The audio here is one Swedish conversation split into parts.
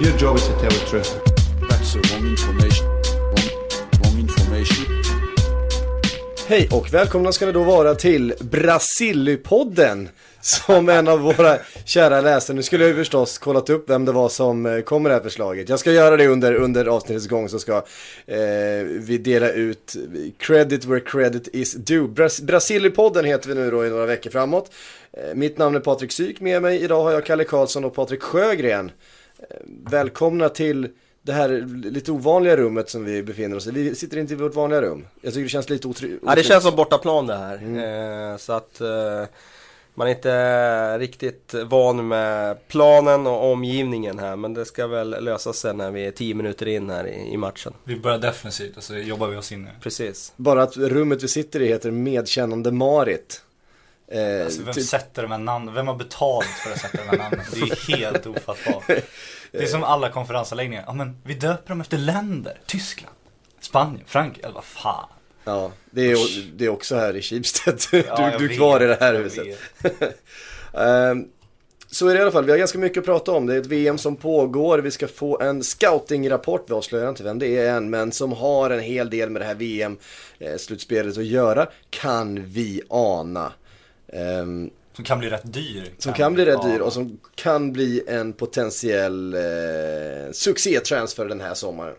Your job is to tell the truth. That's the wrong information. Wrong, wrong information. Hej och välkomna ska ni då vara till Brasillypodden. Som en av våra kära läsare. Nu skulle jag ju förstås kollat upp vem det var som eh, kom med det här förslaget. Jag ska göra det under, under avsnittets gång så ska eh, vi dela ut credit where credit is due. Bras Brasillypodden heter vi nu då i några veckor framåt. Eh, mitt namn är Patrik Syk, med mig idag har jag Kalle Karlsson och Patrik Sjögren. Eh, välkomna till det här lite ovanliga rummet som vi befinner oss i. Vi sitter inte i vårt vanliga rum. Jag tycker det känns lite otryggt. Ja det känns som bortaplan det här. Eh, så att eh, man är inte riktigt van med planen och omgivningen här. Men det ska väl lösa sig när vi är 10 minuter in här i, i matchen. Vi börjar defensivt och så jobbar vi oss in nu. Precis. Bara att rummet vi sitter i heter Medkännande Marit. Eh, Alltså vem ty- sätter de här namnen? Vem har betalt för att sätta de här namnen? Det är helt ofattbart. Det är som alla konferensanläggningar. Ja men vi döper dem efter länder. Tyskland, Spanien, Frankrike. Eller vad fan. Ja, det är, det är också här i Schibsted. Du, Ja, du är kvar i det här huset. Ehm, så är det i alla fall, vi har ganska mycket att prata om. Det är ett VM som pågår, vi ska få en scoutingrapport, vi avslöjar inte vem det är än, men som har en hel del med det här VM-slutspelet att göra, kan vi ana. Ehm, Som kan bli rätt dyr. som kan bli rätt dyr och som kan bli en potentiell eh, succétransfer den här sommaren.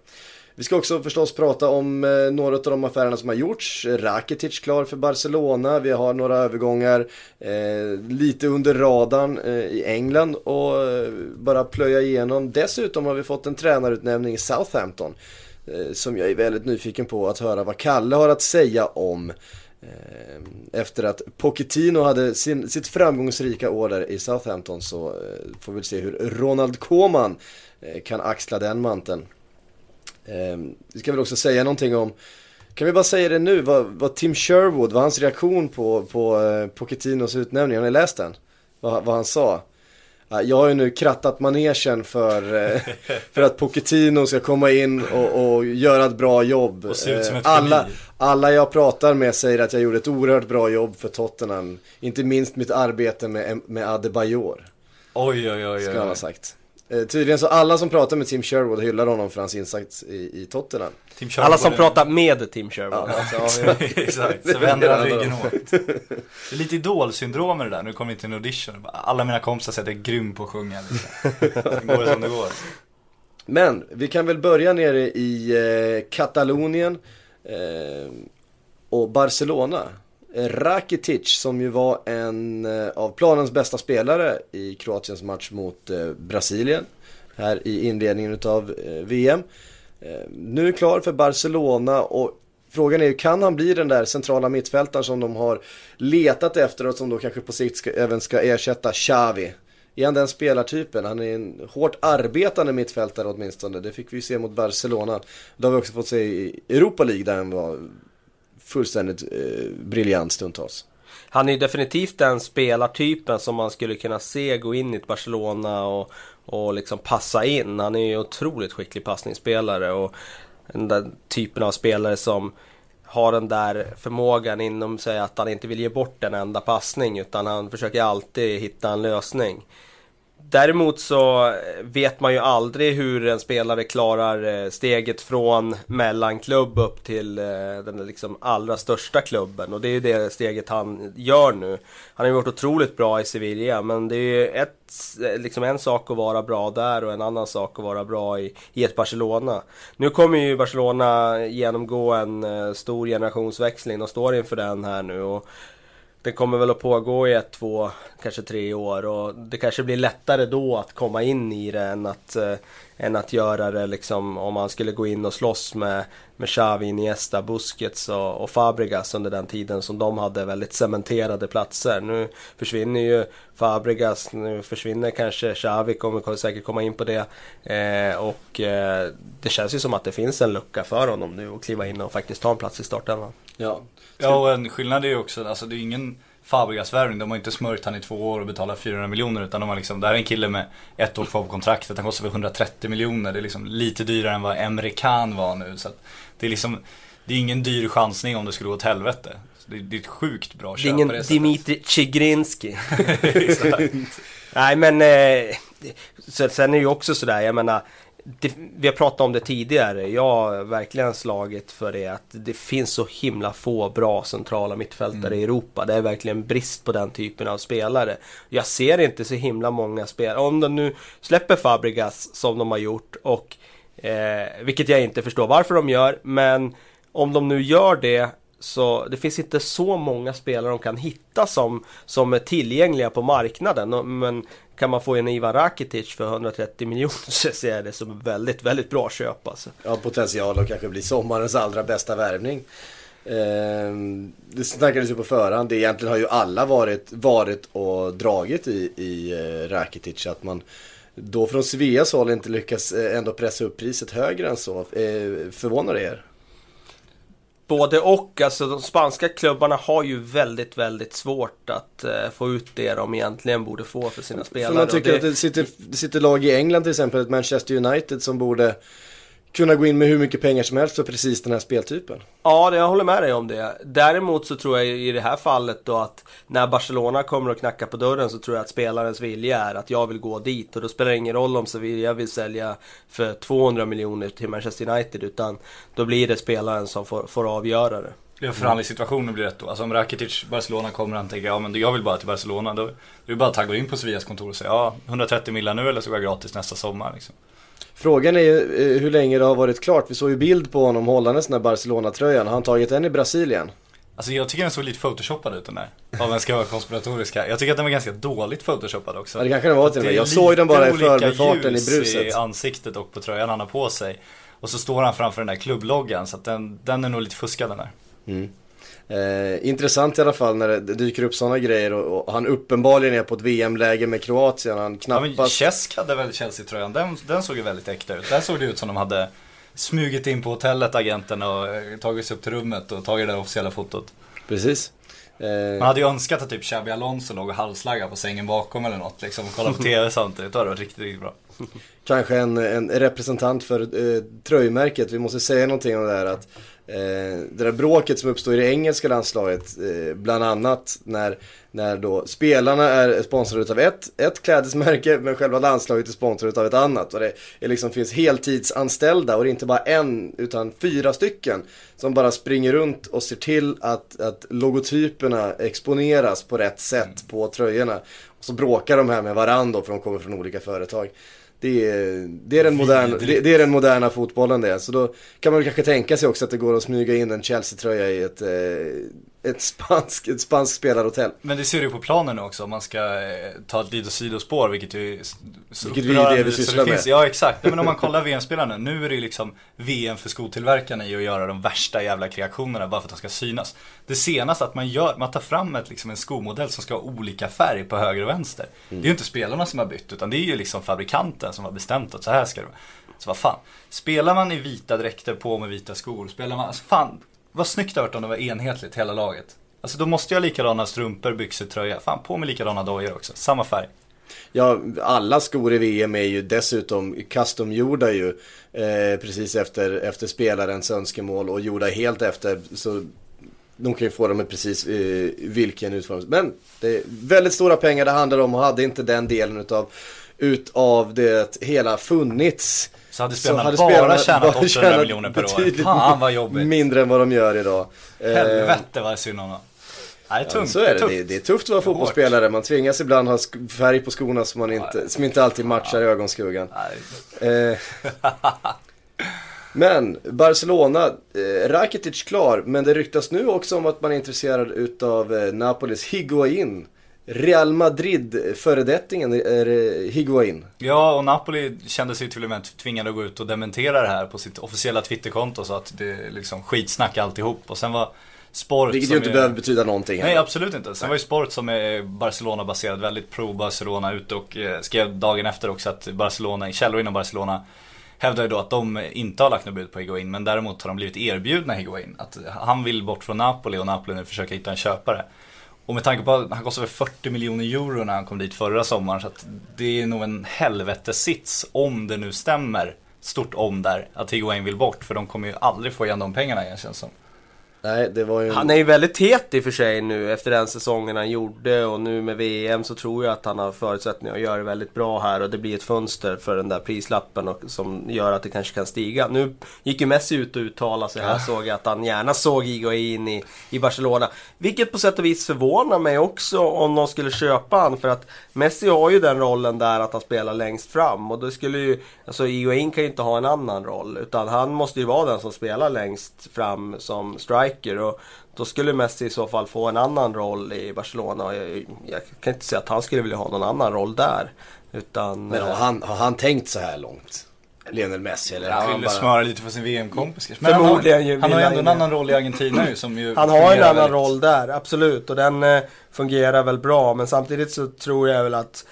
Vi ska också förstås prata om eh, några av de affärerna som har gjorts. Rakitic klar för Barcelona, vi har några övergångar eh, lite under radarn eh, i England och eh, bara plöja igenom. Dessutom har vi fått en tränarutnämning i Southampton eh, som jag är väldigt nyfiken på att höra vad Kalle har att säga om. Eh, efter att Pochettino hade sin, sitt framgångsrika år där i Southampton så eh, får vi se hur Ronald Koeman eh, kan axla den manteln. Ehm, vi ska väl också säga någonting om, kan vi bara säga det nu, vad, vad Tim Sherwood, vad hans reaktion på, på Pochettinos utnämning, har ni läst den? Vad, vad han sa? Ja, Jag har ju nu krattat manegen för, eh, för att Pochettino ska komma in och, och göra ett bra jobb. Och se ut som ett Eh, alla, alla jag pratar med säger att jag gjorde ett oerhört bra jobb för Tottenham. Inte minst mitt arbete med, med Adebayor, Oj oj oj ska oj. han ha sagt. Eh, tydligen så alla som pratar med Tim Sherwood hyllar honom för hans insats i, i Tottenham. Tim Alla som är- pratar med Tim Sherwood. Alltså, ja, ja. Exakt, så vänder han ryggen åt. Det är lite idolsyndrom med det där, nu kommer vi till en audition. Alla mina kompisar säger att jag är grym på att sjunga. Liksom. Sen går det som det går. Men vi kan väl börja nere i eh, Katalonien eh, och Barcelona. Rakitic som ju var en eh, av planens bästa spelare i Kroatiens match mot eh, Brasilien. Här i inledningen utav eh, VM. Nu är klar för Barcelona och frågan är ju kan han bli den där centrala mittfältaren som de har letat efter och som då kanske på sikt ska, även ska ersätta Xavi. Är han den spelartypen? Han är en hårt arbetande mittfältare åtminstone. Det fick vi se mot Barcelona. Det har vi också fått se i Europa League där han var fullständigt eh, briljant stundtals. Han är ju definitivt den spelartypen som man skulle kunna se gå in i ett Barcelona och, och liksom passa in. Han är ju otroligt skicklig passningsspelare och den där typen av spelare som har den där förmågan inom sig att han inte vill ge bort en enda passning utan han försöker alltid hitta en lösning. Däremot så vet man ju aldrig hur en spelare klarar eh, steget från mellanklubb upp till eh, den liksom allra största klubben. Och det är ju det steget han gör nu. Han har ju varit otroligt bra i Sevilla men det är ju ett, eh, liksom en sak att vara bra där och en annan sak att vara bra i, i ett Barcelona. Nu kommer ju Barcelona genomgå en stor generationsväxling. De står inför den här nu. Och den kommer väl att pågå i ett, två, kanske tre år och det kanske blir lättare då att komma in i det än att, eh, än att göra det liksom om man skulle gå in och slåss med, med Xavi, Iniesta, Busquets och, och Fabregas under den tiden som de hade väldigt cementerade platser. Nu försvinner ju Fabregas, nu försvinner kanske Xavi, kommer säkert komma in på det. Eh, och eh, det känns ju som att det finns en lucka för honom nu att kliva in och faktiskt ta en plats i startelvan. Ja. Ja och en skillnad är ju också, alltså det är ingen Fabregas-värvning. De har inte smörjt han i två år och betalat 400 miljoner utan de har liksom, det här är en kille med ett år kvar på kontraktet. Han kostar väl 130 miljoner. Det är liksom lite dyrare än vad Emre Can var nu. Så det är liksom, det är ingen dyr chansning om det skulle gå åt helvete. Så det, det är ett sjukt bra köp Det är ingen det. Dimitri Chigrinski. Nej men, eh, sen är det ju också sådär, jag menar det, vi har pratat om det tidigare. Jag har verkligen slagit för det att det finns så himla få bra centrala mittfältare i Europa. Det är verkligen brist på den typen av spelare. Jag ser inte så himla många spelare. Om de nu släpper Fabregas som de har gjort och eh, vilket jag inte förstår varför de gör. Men om de nu gör det så det finns inte så många spelare de kan hitta som, som är tillgängliga på marknaden. Men kan man få en Ivan Rakitic för 130 miljoner så ser jag det som ett väldigt, väldigt bra köp alltså. Ja, potential att kanske bli sommarens allra bästa värvning. Ehm, det snackades ju på förhand. Det egentligen har ju alla varit, varit och dragit i, i eh, Rakitic. Att man då från Sveas håll inte lyckas eh, ändå pressa upp priset högre än så. Eh, förvånar det er? Både och, alltså de spanska klubbarna har ju väldigt, väldigt svårt att eh, få ut det de egentligen borde få för sina spelare. För man tycker det- att det sitter, det sitter lag i England till exempel, ett Manchester United som borde kunna gå in med hur mycket pengar som helst för precis den här speltypen. Ja, det, jag håller med dig om det. Däremot så tror jag i det här fallet då att när Barcelona kommer och knackar på dörren så tror jag att spelarens vilja är att jag vill gå dit. Och då spelar det ingen roll om Sevilla vill sälja för 200 miljoner till Manchester United. Utan då blir det spelaren som får, får avgöra det. Ja, förhandlingssituationen blir rätt då. Alltså om Rakitic, Barcelona kommer han tänker ja men jag vill bara till Barcelona. Då är det bara att går in på Sevillas kontor och säger ja 130 miljoner nu eller så går jag gratis nästa sommar liksom. Frågan är ju eh, hur länge det har varit klart. Vi såg ju bild på honom hållandes den här Barcelona-tröjan. Har han tagit den i Brasilien? Alltså jag tycker den såg lite photoshoppad ut den där. Om jag ska vara konspiratorisk här. Jag tycker att den var ganska dåligt photoshoppad också. Ja, det kanske den var till och Det med. är Jag såg den bara i förbifarten i bruset. i ansiktet och på tröjan han har på sig. Och så står han framför den där klubbloggan så att den, den är nog lite fuskad den där. Eh, intressant i alla fall när det dyker upp sådana grejer och, och han uppenbarligen är på ett VM-läge med Kroatien. Han Ja knappast... Cesc hade väl Chelsea-tröjan, den, den såg ju väldigt äkta ut. Där såg det ut som de hade smugit in på hotellet, agenten, och eh, tagit sig upp till rummet och tagit det där officiella fotot. Precis. Man hade ju önskat att typ Xabi Alonso låg och halsslaggade på sängen bakom eller något liksom och kollade på TV samtidigt. Det varit riktigt, riktigt bra. kanske en, en representant för eh, tröjmärket. Vi måste säga någonting om det här att eh, det där bråket som uppstår i det engelska landslaget, eh, bland annat när, när då spelarna är sponsrade av ett, ett klädesmärke men själva landslaget är sponsrat av ett annat. Och det är liksom finns heltidsanställda och det är inte bara en utan fyra stycken som bara springer runt och ser till att, att logotyperna exponeras på rätt sätt på tröjorna. Och så bråkar de här med varandra för de kommer från olika företag. Det är, det, är den moderna, det, det är den moderna fotbollen det. Så då kan man väl kanske tänka sig också att det går att smyga in en Chelsea-tröja i ett, eh, ett spanskt ett spansk spelarhotell. Men det ser du på planen nu också, om man ska eh, ta ett litet sidospår, vilket ju är så Vilket vi- upprörande det vi sysslar med. Ja exakt, Nej, men om man kollar VM-spelarna, nu är det ju liksom VM för skotillverkarna i att göra de värsta jävla kreationerna bara för att de ska synas. Det senaste att man gör, man tar fram ett, liksom en skomodell som ska ha olika färg på höger och vänster. Det är ju inte spelarna som har bytt, utan det är ju liksom fabrikanten som har bestämt att så här ska det vara. Så vad fan, spelar man i vita dräkter på med vita skor, spelar man, alltså fan, vad snyggt det hade varit om det var enhetligt hela laget. Alltså då måste jag ha likadana strumpor, byxor, tröja. Fan på med likadana dojor också, samma färg. Ja, alla skor i VM är ju dessutom customgjorda ju. Eh, precis efter, efter spelarens önskemål och gjorda helt efter. Så de kan ju få dem med precis eh, vilken utformning. Men det är väldigt stora pengar det handlar om och hade inte den delen utav, utav det hela funnits. Så hade spelarna bara tjänat bara 800 tjänat miljoner per år. Fan, vad jobbigt. Mindre än vad de gör idag. Eh, Helvete vad synd om dem. Nej, det är Ja, tungt. så är det. Det är, det är tufft att vara fotbollsspelare. Man tvingas ibland ha färg på skorna som, man inte, som inte alltid matchar ögonskuggan. Nej. Eh, men Barcelona, eh, Rakitic klar, men det ryktas nu också om att man är intresserad utav eh, Napolis Higuain. Real Madrid föredettingen är eh, Higuain. Ja, och Napoli kände sig till och med tvingade att gå ut och dementera det här på sitt officiella Twitterkonto så att det är liksom skitsnack alltihop. Och sen var Sport Vilket ju inte är... behöver betyda någonting. Nej absolut inte. Sen var ju Sport som är Barcelona-baserad, väldigt pro-Barcelona ute och eh, skrev dagen efter också att Barcelona, källor inom Barcelona hävdar ju då att de inte har lagt något bud på Higuain men däremot har de blivit erbjudna Higuain. Att han vill bort från Napoli och Napoli nu försöker hitta en köpare. Och med tanke på att han kostade 40 miljoner euro när han kom dit förra sommaren så att det är nog en helvetesits om det nu stämmer, stort om där, att Higuain vill bort för de kommer ju aldrig få igen de pengarna igen känns som. Nej, det var ju... Han är ju väldigt het i och för sig nu efter den säsongen han gjorde och nu med VM så tror jag att han har förutsättningar att göra det väldigt bra här och det blir ett fönster för den där prislappen och, som gör att det kanske kan stiga. Nu gick ju Messi ut och uttalade sig här såg jag att han gärna såg Higuain i, i Barcelona. Vilket på sätt och vis förvånar mig också om de skulle köpa han för att Messi har ju den rollen där att han spelar längst fram och då skulle ju, alltså Higuain kan ju inte ha en annan roll utan han måste ju vara den som spelar längst fram som striker och då skulle Messi i så fall få en annan roll i Barcelona jag, jag kan inte säga att han skulle vilja ha någon annan roll där. Utan... Men har han, har han tänkt så här långt? Lionel Messi eller? Han ville bara... smöra lite för sin VM-kompis Förmodligen ju Han har, han har ju ändå en annan roll i Argentina ju som ju Han har en annan väldigt- roll där, absolut. Och den eh, fungerar väl bra. Men samtidigt så tror jag väl att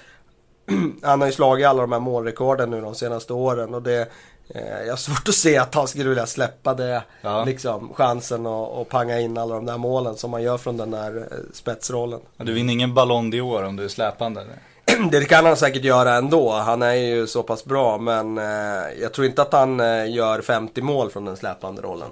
han har ju slagit alla de här målrekorden nu de senaste åren. Och det, eh, jag har svårt att se att han skulle vilja släppa det, Ja. liksom, chansen och, och panga in alla de där målen som man gör från den där eh, spetsrollen. Du vinner ingen Ballon d'Or om du är släpande. Det kan han säkert göra ändå. Han är ju så pass bra. Men eh, jag tror inte att han eh, gör 50 mål från den släpande rollen.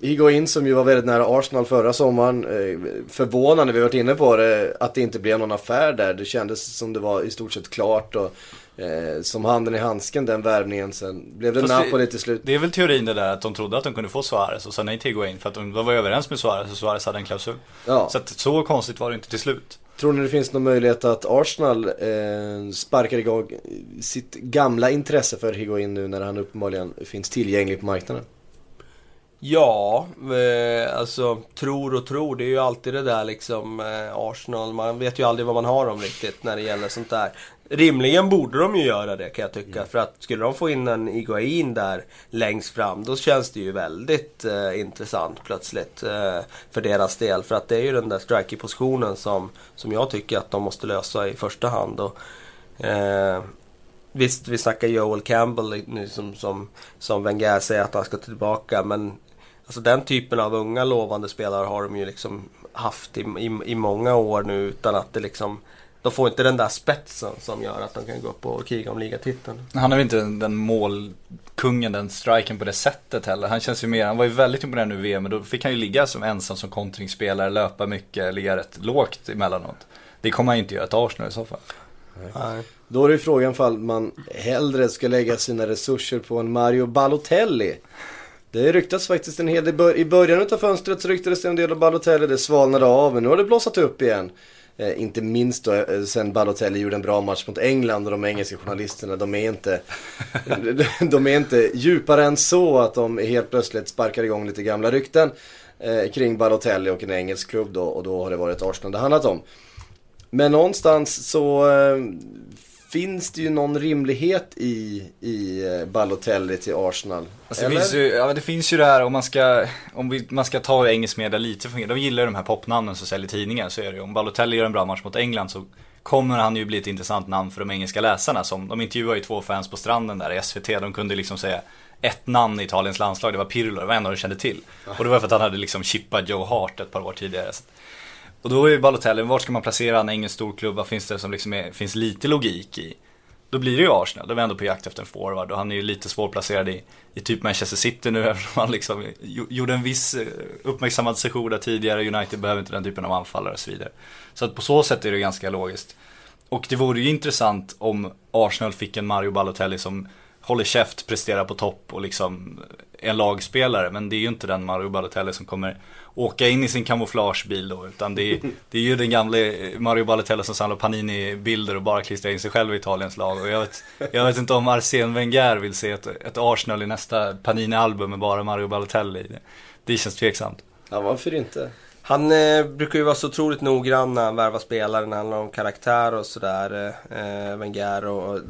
Higuain som ju var väldigt nära Arsenal förra sommaren. Eh, förvånande, vi har varit inne på det, att det inte blev någon affär där. Det kändes som det var i stort sett klart och eh, som handen i handsken den värvningen. Sen blev det Fast Napoli till slut. Det är väl teorin det där att de trodde att de kunde få Suarez och sa nej till Higuain för att de de var överens med Suarez och Suarez hade en klausul. Ja. Så att så konstigt var det inte till slut. Tror ni det finns någon möjlighet att Arsenal eh, sparkar igång sitt gamla intresse för Higuain nu när han uppenbarligen finns tillgänglig på marknaden? Ja, eh, alltså tror och tror. Det är ju alltid det där liksom eh, Arsenal. Man vet ju aldrig vad man har dem riktigt när det gäller sånt där. Rimligen borde de ju göra det kan jag tycka. För att skulle de få in en Iguain där längst fram då känns det ju väldigt eh, intressant plötsligt. Eh, för deras del. För att det är ju den där striker-positionen som, som jag tycker att de måste lösa i första hand. Och, eh, Visst, vi snackar Joel Campbell nu som, som, som Wenger säger att han ska tillbaka. Men alltså den typen av unga lovande spelare har de ju liksom haft i, i, i många år nu utan att det liksom... De får inte den där spetsen som gör att de kan gå upp och kriga om ligatiteln. Han är väl inte den, målkungen, den striken på det sättet heller. Han känns ju mer, han var ju väldigt imponerande i VM men då fick han ju ligga som ensam som kontringsspelare, löpa mycket, ligga rätt lågt emellanåt. Det kommer han ju inte göra ett Arsenal i så fall. Nej. Då är det ju frågan ifall man hellre ska lägga sina resurser på en Mario Balotelli. Det ryktas faktiskt en hel del. I början av fönstret så ryktades det en del om Balotelli. Det svalnade av men nu har det blossat upp igen. Eh, inte minst då eh, sen Balotelli gjorde en bra match mot England och de engelska journalisterna de är inte De är inte djupare än så att de helt plötsligt sparkar igång lite gamla rykten eh, kring Balotelli och en engelsk klubb då och då har det varit Arsenal det handlat om. Men någonstans så eh, finns det ju någon rimlighet i, i eh, Balotelli till Arsenal. Alltså, det, finns ju, ja, det finns ju det här om man ska, om vi, man ska ta engelsk media lite för De gillar ju de här popnamnen som säljer tidningar så är det ju. Om Balotelli gör en bra match mot England så kommer han ju bli ett intressant namn för de engelska läsarna. Som, de intervjuar ju två fans på stranden där i SVT. De kunde liksom säga ett namn i Italiens landslag, det var Pirlo, det var en av de kände till. Och det var för att han hade liksom chippat Joe Hart ett par år tidigare. Och då är ju Balotelli, vart ska man placera han? Ingen stor klubb, Vad finns det som liksom är, finns lite logik i? Då blir det ju Arsenal, då är vi ändå på jakt efter en forward och han är ju lite svårplacerad i, i typ Manchester City nu eftersom han liksom gjorde en viss eh, uppmärksammad session där tidigare. United behöver inte den typen av anfallare och så vidare. Så att på så sätt är det ganska logiskt. Och det vore ju intressant om Arsenal fick en Mario Balotelli som håller käft, presterar på topp och liksom är lagspelare. Men det är ju inte den Mario Balotelli som kommer åka in i sin kamouflagebil då. Utan det är, det är ju den gamle Mario Balotelli som samlar Panini-bilder och bara klistrar in sig själv i Italiens lag. Och jag vet, jag vet inte om Arsene Wenger vill se ett, ett Arsenal i nästa Panini-album med bara Mario Balotelli i. Det, det känns tveksamt. Ja, varför inte? Han eh, brukar ju vara så otroligt noggrann när han värvar spelare när det handlar om karaktär och sådär. Eh, Wenger och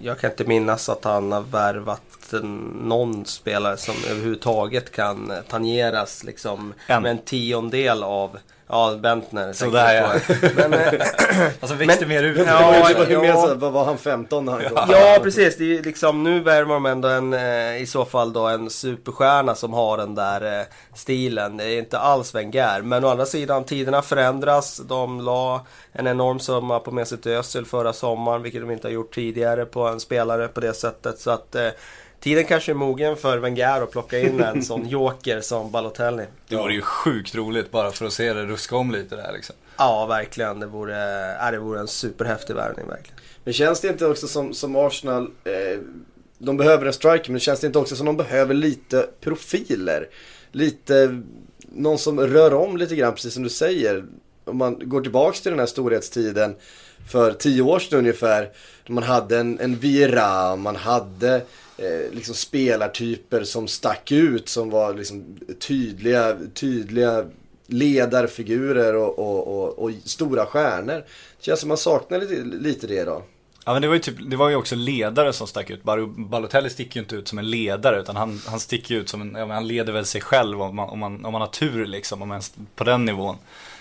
jag kan inte minnas att han har värvat någon spelare som överhuvudtaget kan tangeras liksom En. med en tiondel av Ja, Bentner. Sådär, på. Men, eh, Alltså växte mer ut. Ja, det var ju ja. mer så, vad var han 15 när han kom? Ja, precis. Det är liksom, nu värvar de ändå en, eh, i så fall då en superstjärna som har den där eh, stilen. Det är inte alls Wenger. Men å andra sidan, tiderna förändras. De la en enorm summa på Mesut Özil förra sommaren, vilket de inte har gjort tidigare på en spelare på det sättet. Så att tiden kanske är mogen för Wenger att plocka in en sån joker som Balotelli. Det vore ju sjukt roligt bara för att se det ruska om lite där liksom. Ja, verkligen. Det vore, äh, det vore en superhäftig värvning, verkligen. Men känns det inte också som, som Arsenal, eh, de behöver en striker, men känns det inte också som de behöver lite profiler? Lite, någon som rör om lite grann, precis som du säger. Om man går tillbaks till den här storhetstiden för tio år sedan ungefär. Då man hade en, en Vieira, man hade eh, liksom spelartyper som stack ut, som var liksom tydliga, tydliga ledarfigurer och, och, och, och stora stjärnor. Det känns som man saknar lite, lite det idag. Ja men det var ju, typ, det var ju också ledare som stack ut. Balotelli sticker ju inte ut som en ledare utan han, han sticker ju ut som en, ja, han leder väl sig själv om man, om man, om man har tur liksom, om man, på den nivån.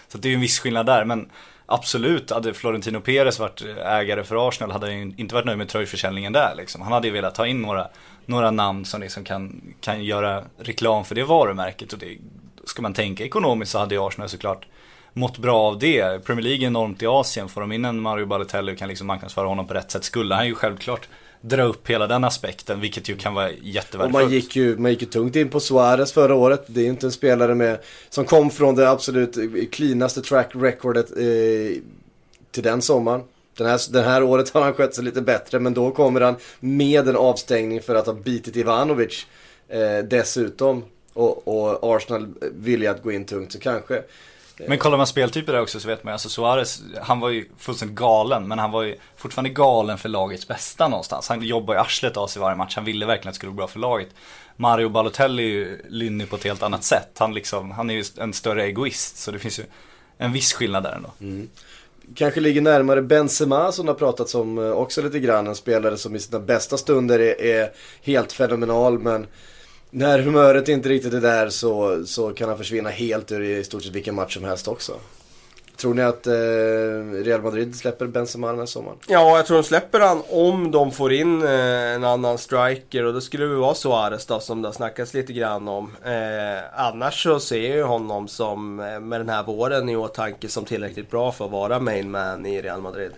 Så det är ju en viss skillnad där men absolut hade Florentino Perez varit ägare för Arsenal hade han inte varit nöjd med tröjförsäljningen där liksom. Han hade ju velat ta in några, några namn som liksom kan, kan göra reklam för det varumärket och det, ska man tänka ekonomiskt så hade ju Arsenal såklart mått bra av det. Premier League är enormt i Asien. Får de in en Mario Balotelli och kan liksom marknadsföra honom på rätt sätt skulle han ju självklart dra upp hela den aspekten, vilket ju kan vara Och jättevärdefullt. man gick, ju, man gick ju tungt in på Suarez förra året. Det är ju inte en spelare med, som kom från det absolut cleanaste track recordet eh, till den sommaren. Den här, den här året har han skött sig lite bättre men då kommer han med en avstängning för att ha bitit Ivanovic eh, dessutom. Och, och Arsenal vilja att gå in tungt så kanske. Men kollar man speltyper där också så vet man ju, alltså Suarez, han var ju fullständigt galen, men han var ju fortfarande galen för lagets bästa någonstans. Han jobbar ju arslet av sig varje match, han ville verkligen att det skulle gå bra för laget. Mario Balotelli är ju lynnig på ett helt annat sätt. Han, liksom, han är ju en större egoist, så det finns ju en viss skillnad där ändå. Kanske ligger närmare Benzema som har pratats om eh, också lite grann. En spelare som i sina bästa stunder är, är helt fenomenal men när humöret inte riktigt är där så, så kan han försvinna helt ur i stort sett vilken match som helst också. Tror ni att eh, Real Madrid släpper Benzema den här sommaren? Ja, jag tror de släpper han om de får in eh, en annan striker och då skulle väl vara Suarez då som det har snackats lite grann om. Eh, annars så ser jag ju honom som, eh, med den här våren i åtanke, som tillräckligt bra för att vara main man i Real Madrid.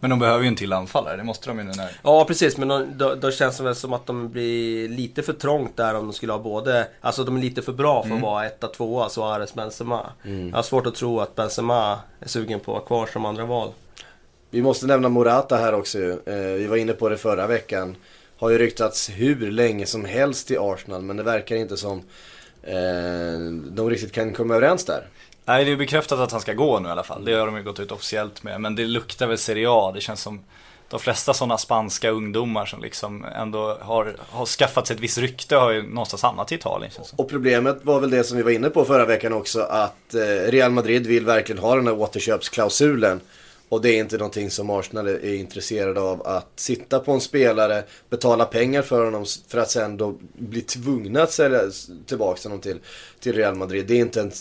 Men de behöver ju en till anfallare, det måste de ju nu när... Ja precis, men då, då, då känns det väl som att de blir lite för trångt där om de skulle ha både... Alltså de är lite för bra för att vara etta, tvåa, Suarez, Benzema. Jag har svårt att tro att Benzema är sugen på att vara kvar som andra val. Vi måste nämna Morata här också ju. eh, Vi var inne på det förra veckan. Har ju ryktats hur länge som helst i Arsenal men det verkar inte som eh, de riktigt kan komma överens där. Nej, det är ju bekräftat att han ska gå nu i alla fall. Det har de ju gått ut officiellt med. Men det luktar väl Serie A. Det känns som de flesta sådana spanska ungdomar som liksom ändå har, har skaffat sig ett visst rykte har ju någonstans hamnat i Italien känns. Och problemet var väl det som vi var inne på förra veckan också att eh, Real Madrid vill verkligen ha den här återköpsklausulen. Och det är inte någonting som Arsenal är intresserade av att sitta på en spelare, betala pengar för honom för att sen då bli tvungna att sälja tillbaka honom till, till Real Madrid. Det är inte en,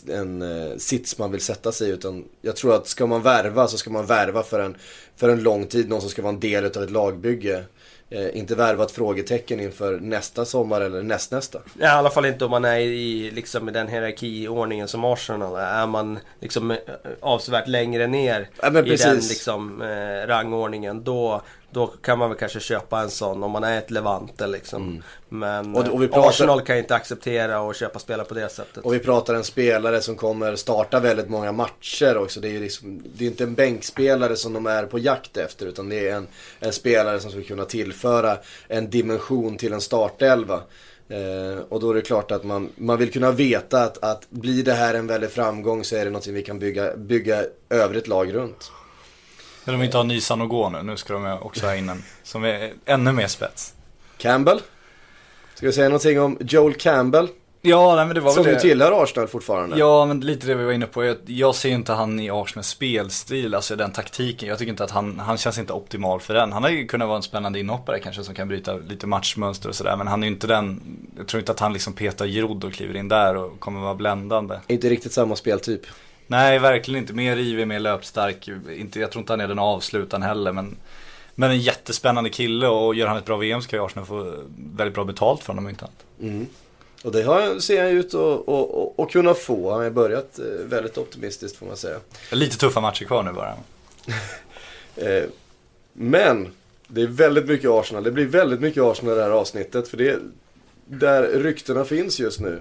en sits man vill sätta sig i utan jag tror att ska man värva så ska man värva för en, för en lång tid, någon som ska vara en del av ett lagbygge. Eh, inte värva ett frågetecken inför nästa sommar eller nästnästa. Ja, I alla fall inte om man är i, liksom, i den hierarkiordningen som Arsenal är. Är man liksom eh, avsevärt längre ner Ja, i den liksom, eh, rangordningen. Då, då kan man väl kanske köpa en sån om man är ett Levante liksom. Men Mm. Och- och vi eh, pratar- Arsenal kan inte acceptera att köpa spelare på det sättet. Och vi pratar en spelare som kommer starta väldigt många matcher också. Det är ju liksom, det är inte en bänkspelare som de är på jakt efter. Utan det är en, en spelare som ska kunna tillföra en dimension till en startelva. Eh, och då är det klart att man, man vill kunna veta att, att blir det här en väldig framgång så är det någonting vi kan bygga, bygga övrigt lag runt. Men de inte ha Nisan att gå nu, nu ska de också ha in en som är ännu mer spets. Campbell. Ska vi säga någonting om Joel Campbell? Ja, nej, men det var Som väl ju det. tillhör Arsenal fortfarande. Ja, men lite det vi var inne på. Jag, jag ser ju inte han i Arsenals spelstil, alltså den taktiken. Jag tycker inte att han, han känns inte optimal för den. Han har ju kunnat vara en spännande inhoppare kanske som kan bryta lite matchmönster och sådär. Men han är ju inte den, jag tror inte att han liksom petar Giroud och kliver in där och kommer vara bländande. Inte riktigt samma speltyp. Nej, verkligen inte. Mer rivig, mer löpstark. Inte, jag tror inte han är den avslutaren heller. Men, men en jättespännande kille och gör han ett bra VM ska ju Arsenal få väldigt bra betalt för honom om inte annat. Mm. Och det har, ser han ut att kunna få. Han har börjat eh, väldigt optimistiskt får man säga. Lite tuffa matcher kvar nu bara. Eh, men det är väldigt mycket Arsenal. Det blir väldigt mycket Arsenal i det här avsnittet. För det är där ryktena finns just nu.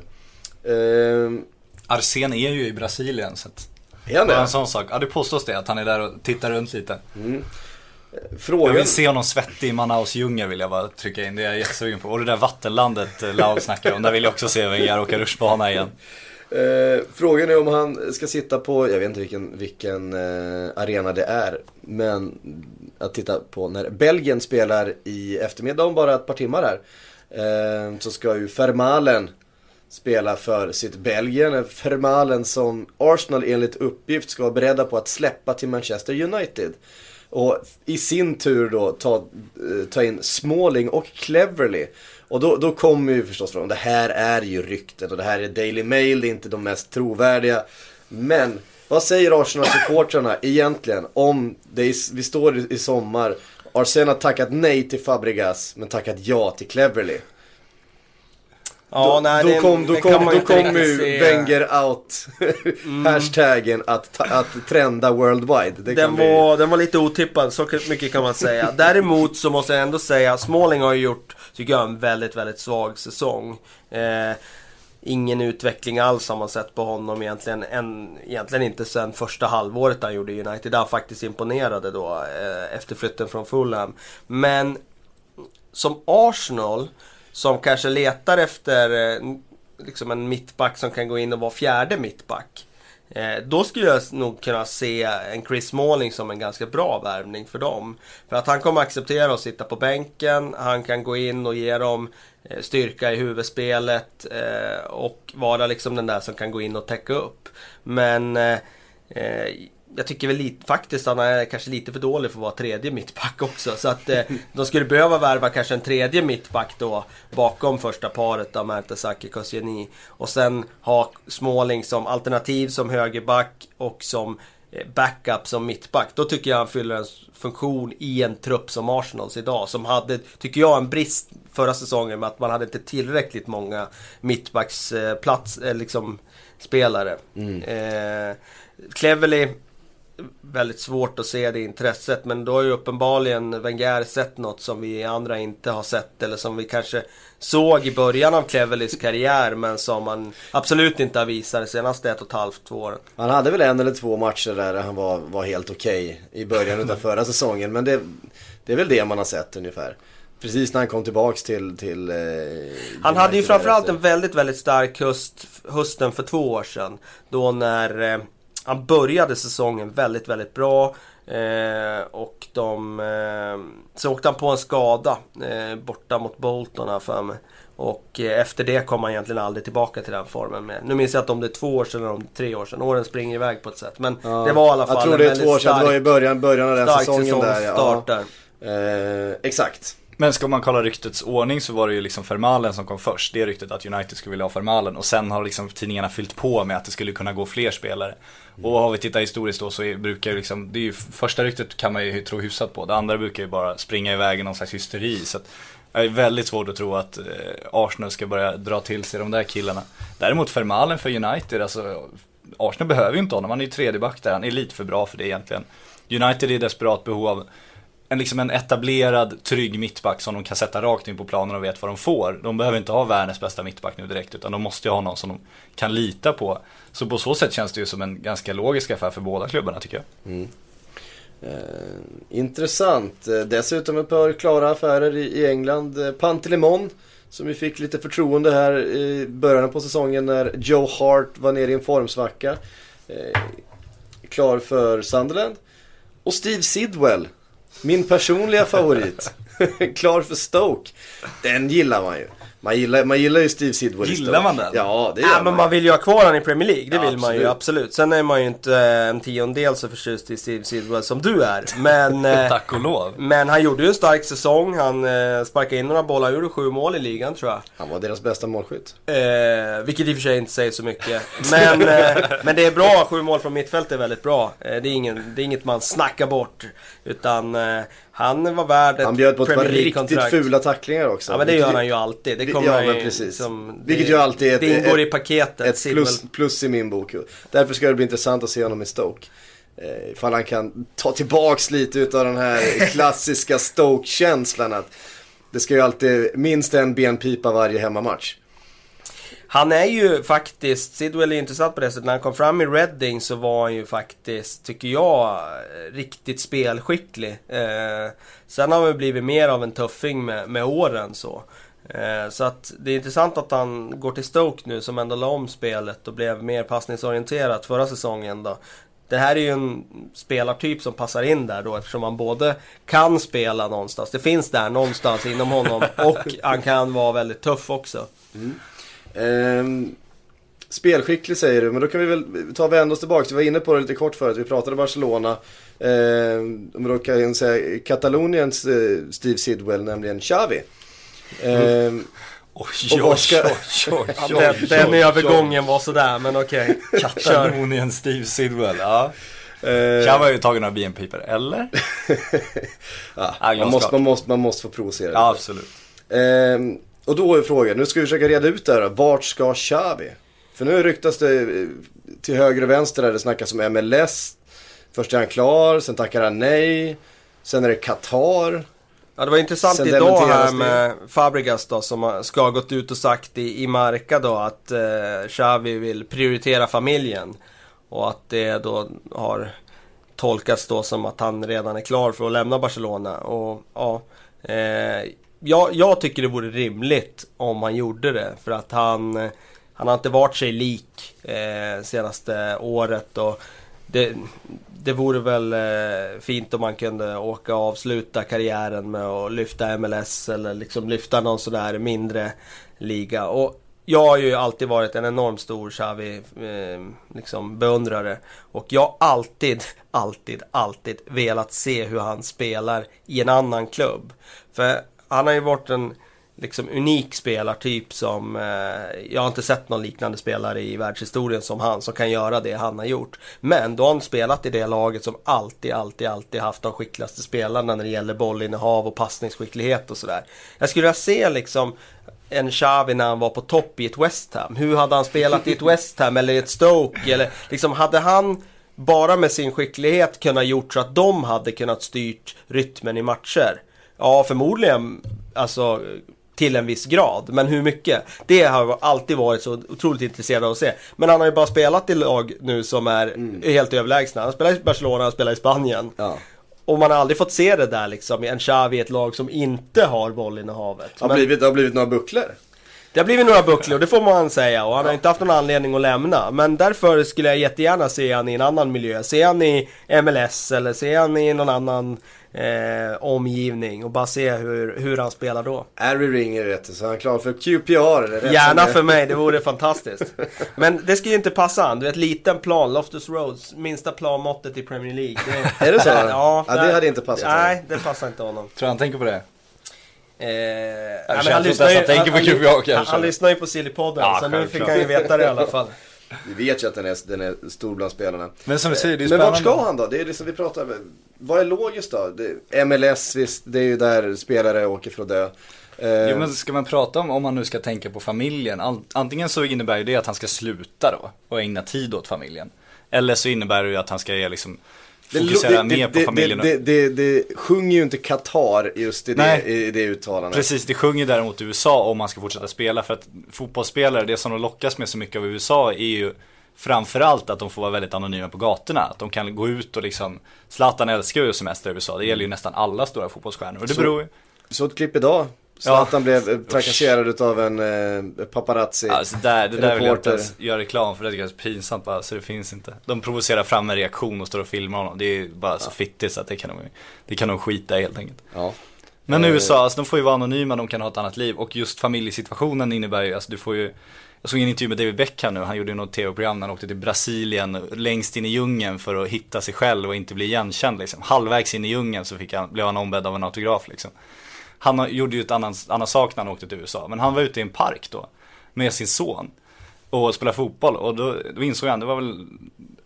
Eh, Arsen är ju i Brasilien så att är han Bara en det? sån sak. Ja det påstås det, att han är där och tittar runt lite. Jag Frågan... vill se honom svettig i Manaus djungel vill jag bara trycka in. Det är jag jättesugen på. Och det där vattenlandet eh, Lau snackar om. Där vill jag också se Wenger åka rutschbana igen. Eh, frågan är om han ska sitta på, jag vet inte vilken, vilken eh, arena det är. Men att titta på när Belgien spelar i eftermiddag om bara ett par timmar här. Eh, så ska ju Fermalen spela för sitt Belgien. Vermalen som Arsenal enligt uppgift ska vara beredda på att släppa till Manchester United. Och i sin tur då ta, eh, ta in Smalling och Cleverly. Och då, då kommer ju förstås frågan, det här är ju rykten och det här är Daily Mail, det är inte de mest trovärdiga. Men vad säger Arsenal-supportrarna egentligen om det är, vi står i, i sommar, Arsenal har tackat nej till Fabregas men tackat ja till Cleverly. Ja, då, nej, då det- kom, då kom, då kom ju. Wenger out hashtaggen att, att trenda worldwide. Det Den bli- var, den var lite otippad, så mycket kan man säga. Däremot så måste jag ändå säga, Smalling har ju gjort, tycker jag, en väldigt, väldigt svag säsong. Eh, ingen utveckling alls har man sett på honom egentligen. En, egentligen inte sen första halvåret han gjorde United. Där han faktiskt imponerade då eh, efter flytten från Fulham. Men som Arsenal, som kanske letar efter eh, liksom en mittback som kan gå in och vara fjärde mittback. Eh, då skulle jag nog kunna se en Chris Smalling som en ganska bra värvning för dem. För att han kommer acceptera att sitta på bänken, han kan gå in och ge dem eh, styrka i huvudspelet eh, och vara liksom den där som kan gå in och täcka upp. Men eh, eh, jag tycker väl lite, faktiskt att han är kanske lite för dålig för att vara tredje mittback också. Så att eh, de skulle behöva värva kanske en tredje mittback då bakom första paret av Mertesacker Koscielny. Och sen ha Småling som alternativ som högerback och som eh, backup som mittback. Då tycker jag han fyller en funktion i en trupp som Arsenals idag. Som hade, tycker jag, en brist förra säsongen med att man hade inte tillräckligt många mittbacksplats, eh, liksom spelare. Eh, Cleverly väldigt svårt att se det intresset. Men då har ju uppenbarligen Wenger sett något som vi andra inte har sett. Eller som vi kanske såg i början av Cleverlys karriär. Men som han absolut inte har visat de senaste ett och ett halvt, två åren. Han hade väl en eller två matcher där han var, var helt okej i början av förra säsongen. Men det, det är väl det man har sett ungefär. Precis när han kom tillbaks till... till eh, Han hade ju framförallt en väldigt, väldigt stark höst, hösten för två år sedan. Då när eh, han började säsongen väldigt, väldigt bra. Eh, och de... Eh, så åkte han på en skada eh, borta mot Bolton här för mig. Och eh, efter det kom han egentligen aldrig tillbaka till den formen. Med. Nu minns jag inte om det är två år sedan eller om tre år sedan. Åren springer iväg på ett sätt. Men Ja. det var i alla fall Jag tror det är två år sedan, det var i stark- början, början av den stark säsongen där. Ja. där. Eh, exakt. Men ska man kolla ryktets ordning så var det ju liksom Fermalen som kom först. Det ryktet att United skulle vilja ha Fermalen och sen har liksom tidningarna fyllt på med att det skulle kunna gå fler spelare. Och har vi tittat historiskt då så är, brukar ju liksom, det är ju första ryktet kan man ju tro hyfsat på. Det andra brukar ju bara springa iväg i någon slags hysteri. Så att jag är väldigt svårt att tro att eh, Arsenal ska börja dra till sig de där killarna. Däremot Fermalen för United, alltså Arsenal behöver ju inte honom. Han är ju tredje back där, han är lite för bra för det egentligen. United är i desperat behov av en, liksom en etablerad, trygg mittback som de kan sätta rakt in på planen och vet vad de får. De behöver inte ha världens bästa mittback nu direkt utan de måste ju ha någon som de kan lita på. Så på så sätt känns det ju som en ganska logisk affär för båda klubbarna tycker jag. Mm. Eh, intressant. Dessutom ett par klara affärer i, i England. Eh, Pantelimon som ju fick lite förtroende här i början på säsongen när Joe Hart var nere i en formsvacka. Eh, klar för Sunderland. Och Steve Sidwell, min personliga favorit. klar för Stoke. Den gillar man ju. Man gillar, man gillar ju Steve Sidwell Gillar man den? Ja, det gör Ja, men man vill ju ha kvar honom i Premier League, det Ja, vill man ju absolut. absolut. Sen är man ju inte eh, en tiondel så förtjust i Steve Sidwell som du är. Men, eh, Tack och lov. men han gjorde ju en stark säsong, han eh, sparkade in några bollar, gjorde sju mål i ligan tror jag. Han var deras bästa målskytt. Eh, vilket i och för sig inte säger så mycket. Men, eh, men det är bra, sju mål från mittfält är väldigt bra. Eh, det, är ingen, det är inget man snackar bort. Utan eh, han var värd ett Han bjöd på ett par riktigt fula tacklingar också. Ja men det gör han ju alltid. Det kommer ja, men precis. Som, Vilket det, ju alltid är ett- ingår ett- i paketet. Ett plus, plus i min bok. Därför ska det bli intressant att se honom i Stoke. Eh, ifall han kan ta tillbaks lite utav den här klassiska Stoke-känslan att det ska ju alltid minst en benpipa varje hemmamatch. Han är ju faktiskt, Sidwell är intressant på det sättet. När han kom fram i Reading så var han ju faktiskt, tycker jag, riktigt spelskicklig. Eh, sen har han blivit mer av en tuffing med, med åren så. Eh, så att det är intressant att han går till Stoke nu som ändå la om spelet och blev mer passningsorienterat förra säsongen då. Det här är ju en spelartyp som passar in där då eftersom han både kan spela någonstans, det finns där någonstans inom honom och han kan vara väldigt tuff också. Ehm, spelskicklig säger du, men då kan vi väl ta och vända oss tillbaka. Vi var inne på det lite kort förut, vi pratade Barcelona. Ehm, men då kan jag säga Kataloniens eh, Steve Sidwell, nämligen Xavi. Ehm, Oj, Och oj, ska- oj, oj, oj, Den, oj, den oj. övergången var sådär, men okej. Kör. Katalonien Steve Sidwell, ja. eh, Kan var ju tagen av benpipor, eller? ja, man, måste, man, måste, man måste få provocera Ja, absolut. Ehm, och då är frågan, nu ska vi försöka reda ut det här. Vart ska Xavi? För nu ryktas det eh, till höger och vänster där det snackas om MLS. Först är han klar, sen tackar han nej. Sen är det Qatar. Ja, det var intressant Sen idag här det. med Fabregas då som ska ha gått ut och sagt i, i Marca då att eh, Xavi vill prioritera familjen. Och att det då har tolkats då som att han redan är klar för att lämna Barcelona. Och ja, eh, jag, jag tycker det vore rimligt om han gjorde det. För att han, han har inte varit sig lik eh, senaste året. Och det, det vore väl eh, fint om man kunde åka och avsluta karriären med att lyfta MLS eller liksom lyfta någon sådär mindre liga. Och jag har ju alltid varit en enormt stor Xavi eh, liksom beundrare. Och jag har alltid, alltid, alltid velat se hur han spelar i en annan klubb. För han har ju varit en liksom unik spelartyp som eh, jag har inte sett någon liknande spelare i världshistorien som han som kan göra det han har gjort. Men då har han spelat i det laget som alltid, alltid, alltid haft de skickligaste spelarna när det gäller bollinnehav och passningsskicklighet och sådär. Jag skulle vilja se liksom en Xavi när han var på topp i ett West Ham. Hur hade han spelat i ett West Ham eller i ett Stoke? Eller liksom hade han bara med sin skicklighet kunnat gjort så att de hade kunnat styrt rytmen i matcher? Ja, förmodligen alltså till en viss grad. Men hur mycket? Det har jag alltid varit så otroligt intresserad av att se. Men han har ju bara spelat i lag nu som är helt överlägsna. Han spelar i Barcelona, han spelar i Spanien. Ja. Och man har aldrig fått se det där liksom, en Xavi i ett lag som inte har bollinnehavet. Det har, Men- blivit, det har blivit några bucklor. det har blivit några bucklor, det får man säga. Och han har inte haft någon anledning att lämna. Men därför skulle jag jättegärna se han i en annan miljö. Se han i MLS eller se han i någon annan eh, omgivning. Och bara se hur, hur han spelar då. Harry ringer du, så han är klar för QPR. Rätt Gärna för mig, det vore fantastiskt. Men det ska ju inte passa han. Du vet, liten plan, Loftus Roads, minsta planmåttet i Premier League. Det, Är det så? Ja, Ja, det hade inte passat Nej, det passar inte honom. Tror han tänker på det? Eh, nej, känns men han lyssnar ju, han lyssnar ju på Sillypodden, Ja, så nu fick han ju veta det i alla fall. Vi vet ju att den är, den är stor bland spelarna. Men som du säger, det är Men vart spännande. ska han då? Det är liksom vi pratar Vad är logiskt då? Det, MLS visst, det är ju där spelare åker för att dö. Eh, Jo men ska man prata om, om man nu ska tänka på familjen, antingen så innebär ju det att han ska sluta då och ägna tid åt familjen. Eller så innebär det ju att han ska ge liksom fokusera det, mer på familjen. Det, det, det, sjunger ju inte Qatar just i det, i det uttalandet. Precis, det sjunger däremot USA om man ska fortsätta spela. För att fotbollsspelare, det som de lockas med så mycket av USA är ju framförallt att de får vara väldigt anonyma på gatorna. Att de kan gå ut och liksom, Zlatan älskar ju semester i USA, det gäller ju nästan alla stora fotbollsstjärnor. Och det Så- beror ju, Så ett klipp idag. Zlatan blev eh, trakasserad av en eh, paparazzi. alltså där, det där vill jag inte ens göra reklam för, det är så pinsamt bara, så det finns inte. De provocerar fram en reaktion och står och filmar honom, det är bara så fittigt så att det kan de, det kan de skita i helt enkelt. Ja. Men Eh, USA, alltså, de får ju vara anonyma, de kan ha ett annat liv. Och just familjesituationen innebär ju, alltså du får ju jag såg en intervju med David Beckham nu, han gjorde något tv-program när han åkte till Brasilien längst in i djungeln för att hitta sig själv och inte bli igenkänd liksom. Halvvägs in i djungeln så fick han, blev han ombedd av en autograf liksom. Han gjorde ju ett annan, annan sak när han åkte till USA, men han var ute i en park då med sin son och spelade fotboll och då, då insåg han, det var väl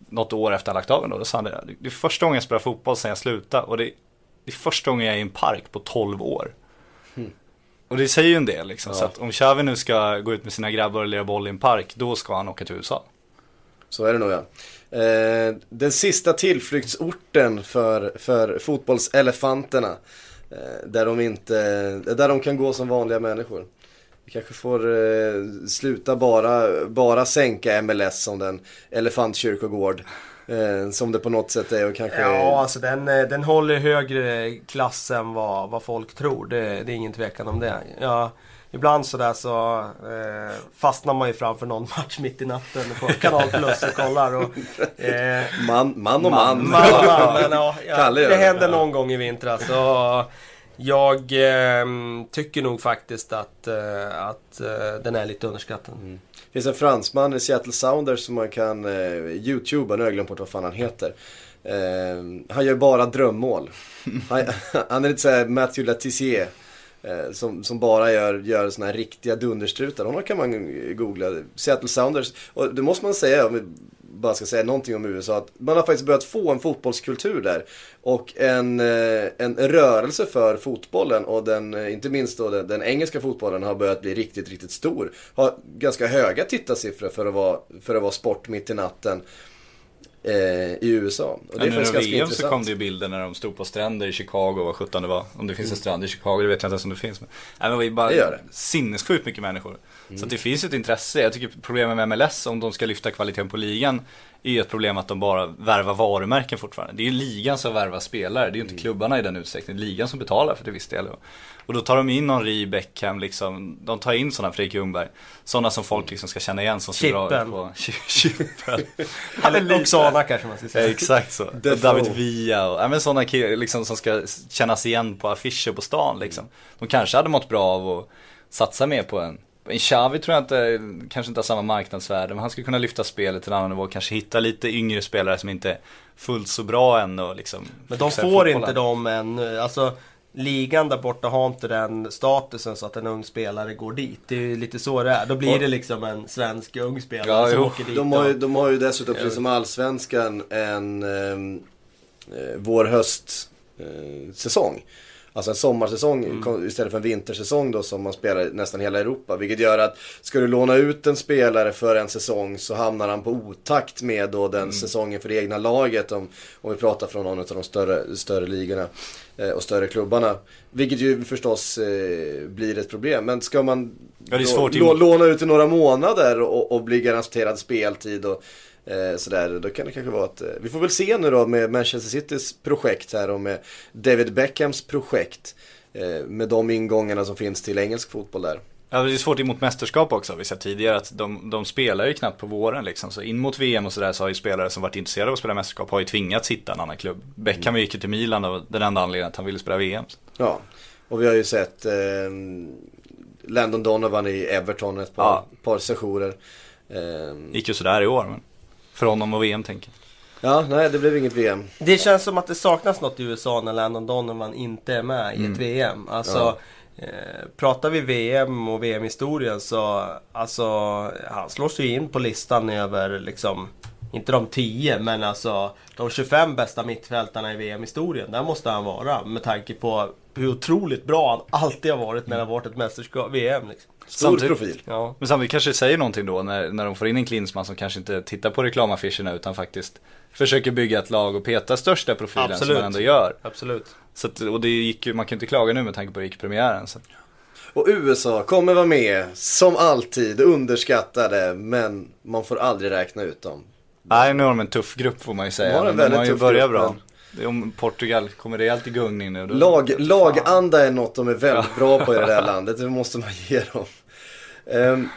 något år efter han lagt av då, då sa han det, det är första gången jag spelar fotboll sen jag slutade och det, det är första gången jag är i en park på 12 år. Och det säger ju en del liksom, så att om Xavi nu ska gå ut med sina grabbar och lira boll i en park, då ska han åka till USA. Så är det nog ja. Eh, den sista tillflyktsorten för, för fotbollselefanterna. Eh, där, de inte, eh, där de kan gå som vanliga människor. Vi kanske får eh, sluta bara, bara sänka MLS som den elefantkyrkogård. Eh, som det på något sätt är och kanske... Ja, alltså den, eh, den håller högre klass än vad, vad folk tror. Det, det är ingen tvekan om det. Ja, ibland sådär så eh, fastnar man ju framför någon match mitt i natten på Kanal Plus och kollar. Och, eh, Man, man och man. man, man, men, ja, ja, det det. hände någon gång i vintras. Så jag eh, tycker nog faktiskt att, eh, att eh, den är lite underskattad. Det finns en fransman i Seattle Sounders som man kan eh, youtuba, nu har jag glömt bort vad fan han heter. Eh, han gör bara drömmål. Han, han är lite såhär Matthew Latizier. Eh, som, som bara gör, gör såna här riktiga dunderstrutar. Honom kan man googla. Seattle Sounders. Och det måste man säga, om vi bara ska säga någonting om USA. Att man har faktiskt börjat få en fotbollskultur där. Och en, eh, en rörelse för fotbollen. Och den, eh, inte minst då den, den engelska fotbollen har börjat bli riktigt, riktigt stor. Har ganska höga tittarsiffror för att vara, för att vara sport mitt i natten. Eh, I USA. Och Det är faktiskt under ganska VM så intressant. kom det ju bilder när de stod på stränder i Chicago, vad sjutton det var. Om det finns en strand i Chicago, det vet jag inte ens om det finns. Men, nej, men det bara Det gör det. sinnessjukt mycket människor. Mm. Så det finns ett intresse. Jag tycker problemet med MLS, om de ska lyfta kvaliteten på ligan, är ju ett problem att de bara värvar varumärken fortfarande. Det är ju ligan som värvar spelare, det är ju Mm. inte klubbarna i den utsträckningen. Det är ligan som betalar för det viss del. Och då tar de in någon Ri Beckham, liksom, de tar in sådana Fredrik Ljungberg. Sådana som folk liksom ska känna igen som ser bra ut på Chippen. Eller Oksana kanske man ska säga. exakt så. David Villa och ja, men sådana killar liksom, som ska kännas igen på affischer på stan liksom. De kanske hade mått bra av att satsa mer på en en Xavi tror jag inte, kanske inte har samma marknadsvärde, men han skulle kunna lyfta spelet till en annan nivå. Kanske hitta lite yngre spelare som inte är fullt så bra än och liksom Men de får fotbollen. inte dem än. Alltså ligan där borta har inte den statusen så att en ung spelare går dit. Det är ju lite så det är. Då blir det liksom en svensk ung spelare Ja, som jo. åker dit. De har, ju, de har ju dessutom, precis som Allsvenskan, en ehm, eh, vår-höst eh, säsong. Alltså en sommarsäsong Mm. istället för en vintersäsong då som man spelar nästan hela Europa. Vilket gör att ska du låna ut en spelare för en säsong så hamnar han på otakt med då den Mm. säsongen för det egna laget. Om, om vi pratar från någon av de större, större ligorna eh, och större klubbarna. Vilket ju förstås eh, blir ett problem. Men ska man Ja, lå- låna ut i några månader och, och bli garanterad speltid och eh, sådär. Då kan det kanske vara att, eh, vi får väl se nu då med Manchester Citys projekt här och med David Beckhams projekt. Eh, med de ingångarna som finns till engelsk fotboll där. Ja, det är svårt emot mästerskap också. Vi sett tidigare att de, de spelar ju knappt på våren liksom. Så in mot VM och sådär så har ju spelare som varit intresserade av att spela mästerskap har ju tvingats hitta en annan klubb. Beckham gick ju till Milan och den enda anledningen att han ville spela VM. Ja, och vi har ju sett eh, Landon Donovan i Everton ett par, Ja. par sessioner. Eh, Gick ju sådär i år men. För honom och VM tänker ja, nej det blev inget VM. Det känns som att det saknas något i USA när Landon Donovan inte är med i ett VM. Alltså, Ja. eh, pratar vi VM och VM-historien så, alltså, han slår sig in på listan över liksom, inte de 10 men alltså de 25 bästa mittfältarna i VM-historien. Där måste han vara med tanke på hur otroligt bra han alltid har varit när det har varit ett mästerskap, VM. Liksom. Stor Samtidigt- profil. Ja. Men samtidigt kanske det säger någonting då när, när de får in en Klinsmann som kanske inte tittar på reklamaffischerna utan faktiskt försöker bygga ett lag och peta största profilen som Absolut. man ändå gör. Absolut. Så att, och det gick ju, man kan ju inte klaga nu med tanke på att det gick premiären. Så. Och USA kommer vara med, som alltid, underskattade, men man får aldrig räkna ut dem. Nej, nu har de en tuff grupp får man ju De säga. har en men de väldigt har ju tuff börjat grupp, bra. men- Om Portugal kommer rejält i gungning nu. Då, Lag, laganda är något de är väldigt bra på i det där landet, det måste man ge dem. Ehm,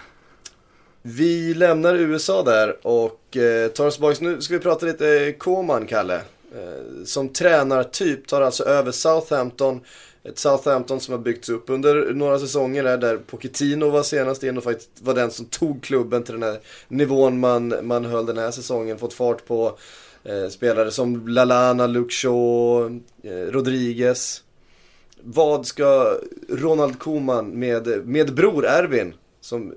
vi lämnar USA där och eh, tar oss tillbaka, nu ska vi prata lite eh, Koman, Kalle. Eh, som tränartyp tar alltså över Southampton Ett Southampton som har byggts upp under några säsonger där, där Pochettino var senast in och faktiskt var den som tog klubben till den här nivån man, man höll den här säsongen. Fått fart på eh, spelare som Lalana, Luke Shaw, eh, Rodriguez. Vad ska Ronald Koeman med, med bror Ervin, som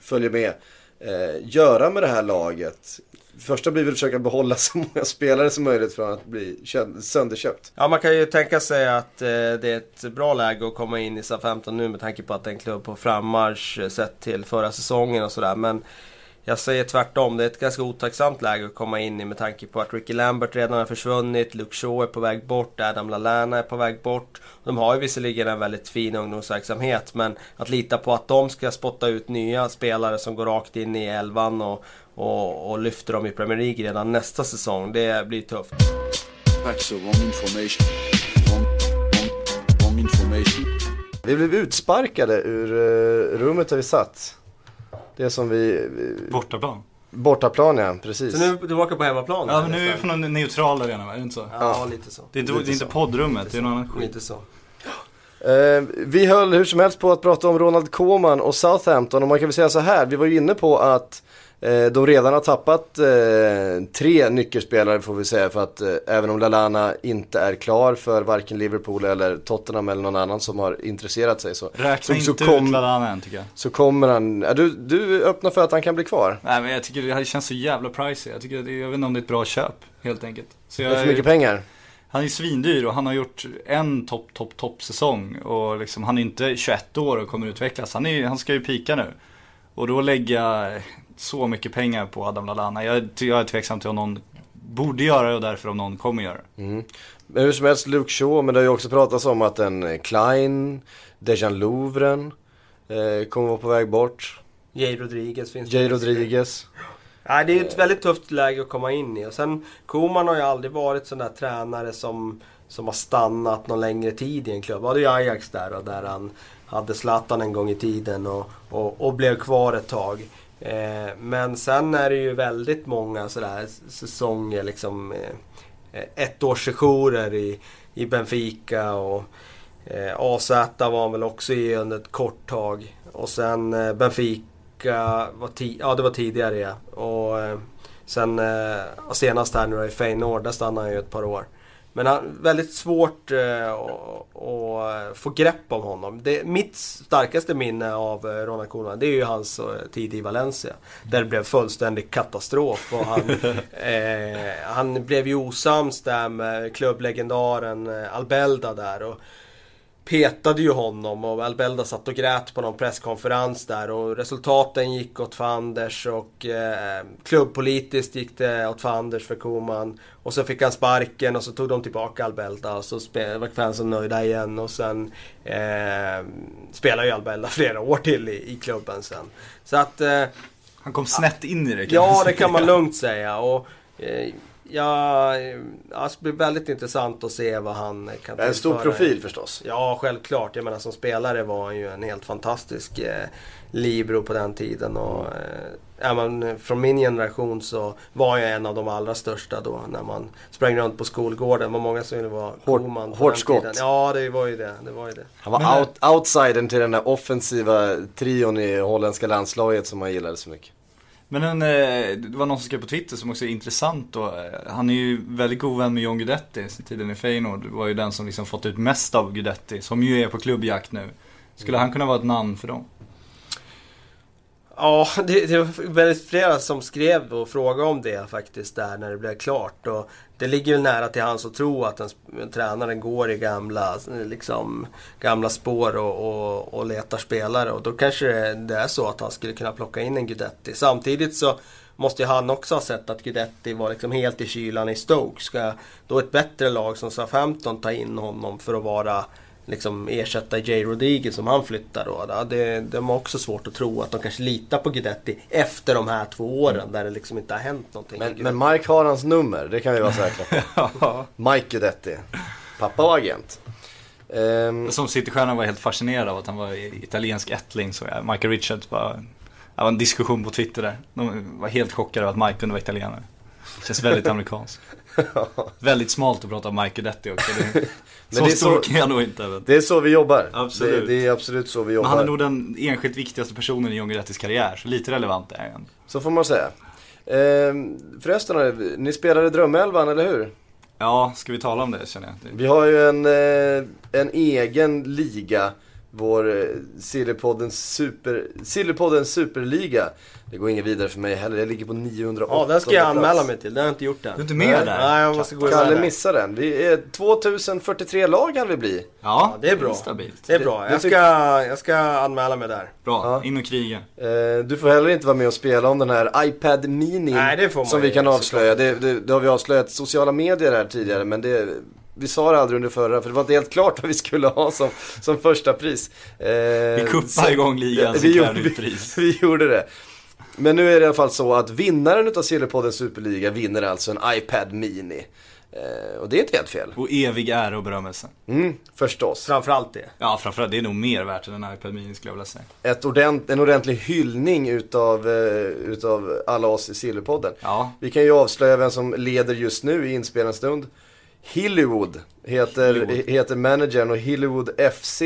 följer med, eh, göra med det här laget? Första blir väl att försöka behålla så många spelare som möjligt från att bli sönderköpt. Ja, man kan ju tänka sig att eh, det är ett bra läge att komma in i SA-15 nu med tanke på att det är en klubb på frammarsch eh, sett till förra säsongen och sådär. Men jag säger tvärtom, det är ett ganska otacksamt läge att komma in i med tanke på att Ricky Lambert redan har försvunnit, Luke Shaw är på väg bort, Adam Lallana är på väg bort. De har ju visserligen en väldigt fin ungdomsverksamhet men att lita på att de ska spotta ut nya spelare som går rakt in i elvan och, och, och lyfter dem i Premier League redan nästa säsong, det blir tufft. Facts are wrong information. Wrong, wrong, wrong information. Vi blev utsparkade ur eh, rummet där vi satt. Det som vi... vi Bortaplan. bortaplan ja, precis. Så nu är du tillbaka på hemmaplan? Ja men nu är vi på någon neutral arena va? Är det inte så? Ja, lite så. Det är inte, det är inte poddrummet, det är någon annan skit. Lite så. Eh, vi höll hur som helst på att prata om Ronald Koeman och Southampton och man kan väl säga så här, vi var ju inne på att de redan har tappat eh, tre nyckelspelare får vi säga för att eh, även om Lalana inte är klar för varken Liverpool eller Tottenham eller någon annan som har intresserat sig så, Räkna så, så, inte kom, ut Lalana än tycker jag. så kommer han, ja, du, du öppnar för att han kan bli kvar. Nej men jag tycker det här känns så jävla pricey. Jag, tycker det, jag vet inte om det är ett bra köp helt enkelt. Så Det jag, är för mycket pengar. Han är svindyr och han har gjort en topp, topp, topp säsong. Och liksom, han är inte 21 år och kommer utvecklas. Han, är, han ska ju pika nu. Och då lägga så mycket pengar på Adam Lallana. Jag, jag är tveksam till om någon borde göra det och därför om någon kommer göra det. Men hur som helst Luke Shaw, men det har ju också pratats om att en eh, Klein, Dejan Lovren eh, kommer vara på väg bort. Jay Rodriguez finns Jay det. Rodriguez. Nej, det är ett väldigt tufft läge att komma in i. Och sen, Koman har ju aldrig varit sån där tränare som, som har stannat någon längre tid i en klubb. Ja, det är ju Ajax där och där han hade Zlatan en gång i tiden och, och, och blev kvar ett tag. Eh, men sen är det ju väldigt många sådär säsonger liksom. Eh, eh, ettårssessioner i, i Benfica och eh, AZ var han väl också i under ett kort tag. Och sen eh, Benfica var, ti- ja, det var tidigare ja. Och eh, sen eh, och senast här nu då i Feyenoord, där stannade han ju ett par år. Men han, väldigt svårt eh, att få grepp om honom. Det, mitt starkaste minne av eh, Ronald Koeman det är ju hans eh, tid i Valencia. Där det blev fullständig katastrof. Och han, eh, han blev ju osams där med klubblegendaren Albelda där. Och, petade ju honom och Albelda satt och grät på någon presskonferens där och resultaten gick åt Fanders och eh, klubbpolitiskt gick det åt Fanders för Koman. Och så fick han sparken och så tog de tillbaka Albelda och så var fansen nöjda igen och sen eh, spelade ju Albelda flera år till i, i klubben sen. Så att eh, Han kom snett in i det kan Ja, det kan man lugnt säga. Och, eh, ja, eh, alltså, det blir väldigt intressant att se vad han kan En stor tillföra. profil förstås. Ja, självklart. Jag menar som spelare var han ju en helt fantastisk eh, libero på den tiden. Och, eh, man från min generation så var jag en av de allra största då när man sprang runt på skolgården. Det var många som ville vara Koeman på hårt den skott. tiden. Ja, det var ju det. det, var ju det. Han var Men- out, outsidern till den där offensiva trion i holländska landslaget som han gillade så mycket. Men en, eh, det var någon som skrev på Twitter som också är intressant då. Eh, han är ju väldigt god vän med John Guidetti sen tiden i Feyenoord. Var ju den som liksom fått ut mest av Guidetti, som ju är på klubbjakt nu. Skulle han kunna vara ett namn för dem? Ja, det, det var väldigt flera som skrev och frågade om det faktiskt där när det blev klart. Och det ligger väl nära till hans att tro att en, en tränare går i gamla, liksom, gamla spår och, och, och letar spelare. Och då kanske det- det är så att han skulle kunna plocka in en Guidetti. Samtidigt så måste ju han också ha sett att Guidetti var liksom helt i kylan i Stoke. Ska då ett bättre lag som Southampton ta in honom för att vara liksom ersätta Jay Rodriguez som han flyttar då. Det, de har också svårt att tro att de kanske litar på Guidetti efter de här två åren där det liksom inte har hänt någonting. Men, men Mike har hans nummer, det kan vi vara säkra på. Mike Guidetti. Pappa och agent. Ehm, Som Citystjärnan var helt fascinerad av att han var i- italiensk ättling så. Michael Richards bara, det var en diskussion på Twitter där. De var helt chockade över att Mike kunde vara italienare. Känns väldigt amerikanskt. Väldigt smalt att prata om Mike Guidetti också. Det, så det är stor så- kan jag nog inte. Men, Det är så vi jobbar. Absolut. Det, det är absolut så vi men jobbar. han är nog den enskilt viktigaste personen i John Guidettis karriär. Så lite relevant är han. Så får man säga. Ehm, förresten, ni spelade Drömelvan, eller hur? Ja, ska vi tala om det känner jag. Vi har ju en, eh, en egen liga. Vår eh, Sillypoddens super, Sillypoddens superliga. Det går inget vidare för mig heller. Jag ligger på 908 Ja, den ska jag plats. anmäla mig till. Det har jag inte gjort än. Du är inte med där? Nej, jag måste gå Kalle missar den. Vi är 2043 lag kan vi bli. Ja, det är bra. Stabilt. Det är bra. Jag ska, jag ska anmäla mig där. Bra, Ja. in och kriga. Eh, du får heller inte vara med och spela om den här iPad Mini. Nej, det får man Som vi kan avslöja. Det, det, det har vi avslöjat sociala medier här tidigare. Men det, vi sa det aldrig under förra. För det var inte helt klart vad vi skulle ha som, som första pris. Eh, Vi kuppar igång ligan så vi, gjorde, vi vi gjorde det. Men nu är det i alla fall så att vinnaren utav Sillypoddens Superliga vinner alltså en iPad Mini. Eh, och det är inte helt fel. Och evig ära och berömmelse. Mm, förstås. Framförallt det. Ja, framförallt det är nog mer värt än en iPad Mini skulle jag vilja säga. Ett ordent, en ordentlig hyllning utav, eh, utav alla oss i Sillypodden. Ja, Vi kan ju avslöja vem som leder just nu i inspelande stund. Hillywood heter, Hillywood. heter managern och Hillywood FC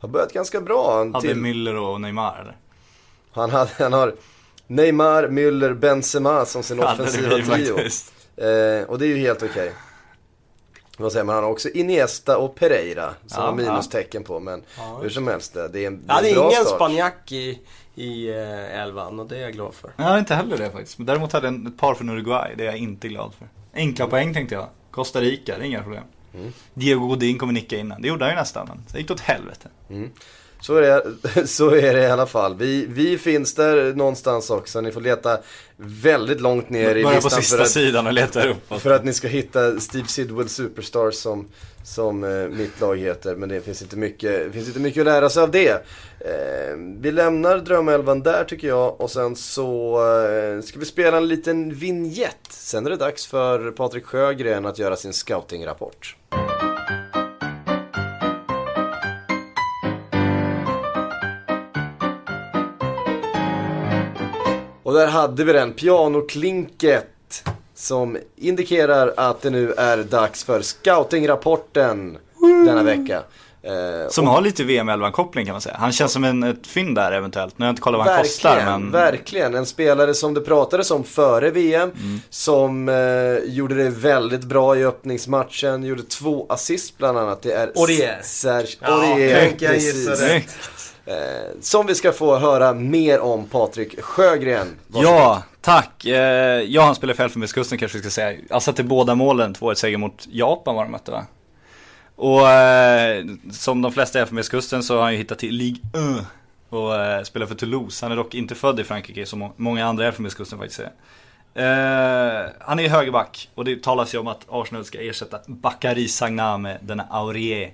har börjat ganska bra. Hade till, Müller och Neymar eller? han, hade, han har Neymar, Müller, Benzema som sin Hade offensiva blivit trio. Eh, och det är ju helt okej. Vad säger man? Han har också Iniesta och Pereira som Ja, har minustecken på. Men hur som helst, det är en, det Jag är hade en bra ingen start. spanjack i, i eh, elvan och det är jag glad för. Jag hade inte heller det faktiskt. Men däremot hade jag ett par från Uruguay, det är jag inte glad för. Enkla poäng tänkte jag. Costa Rica, det är inga problem. Mm. Diego Godin kommer nicka innan. Det gjorde han ju nästan, men det gick åt helvete. Så är, det, så är det i alla fall. Vi, vi finns där någonstans också. Ni får leta väldigt långt ner i Börja på listan sista för att, sidan och leta upp. för att ni ska hitta Steve Sidwell Superstars som, som eh, mitt lag heter. Men det finns inte mycket, finns inte mycket att lära sig av det. Eh, vi lämnar Drömelvan där tycker jag och sen så eh, ska vi spela en liten vignett. Sen är det dags för Patrik Sjögren att göra sin scoutingrapport. Och där hade vi den, pianoklinket. Som indikerar att det nu är dags för scoutingrapporten denna vecka. Eh, Som har lite VM-11-koppling kan man säga. Han känns som en, ett fynd där eventuellt. Nu har jag inte kollat vad han kostar men... Verkligen, en spelare som det pratades om före VM. Mm. Som eh, gjorde det väldigt bra i öppningsmatchen. Gjorde två assist bland annat. Det är Aurier. Serge Ja, Aurier. tänk jag precis. gissade. Eh, som vi ska få höra mer om Patrik Sjögren. Varsågod. Ja, tack. Eh, ja, han spelar för Elfenbenskusten kanske vi ska säga. Alltså till båda målen, 2-1 seger mot Japan var de mötte va? Och eh, som de flesta i Elfenbenskusten så har han ju hittat till Ligue 1 och eh, spelar för Toulouse. Han är dock inte född i Frankrike som många andra i Elfenbenskusten faktiskt är. Eh, han är högerback och det talas ju om att Arsenal ska ersätta Bakary Sagna med denna Aurier.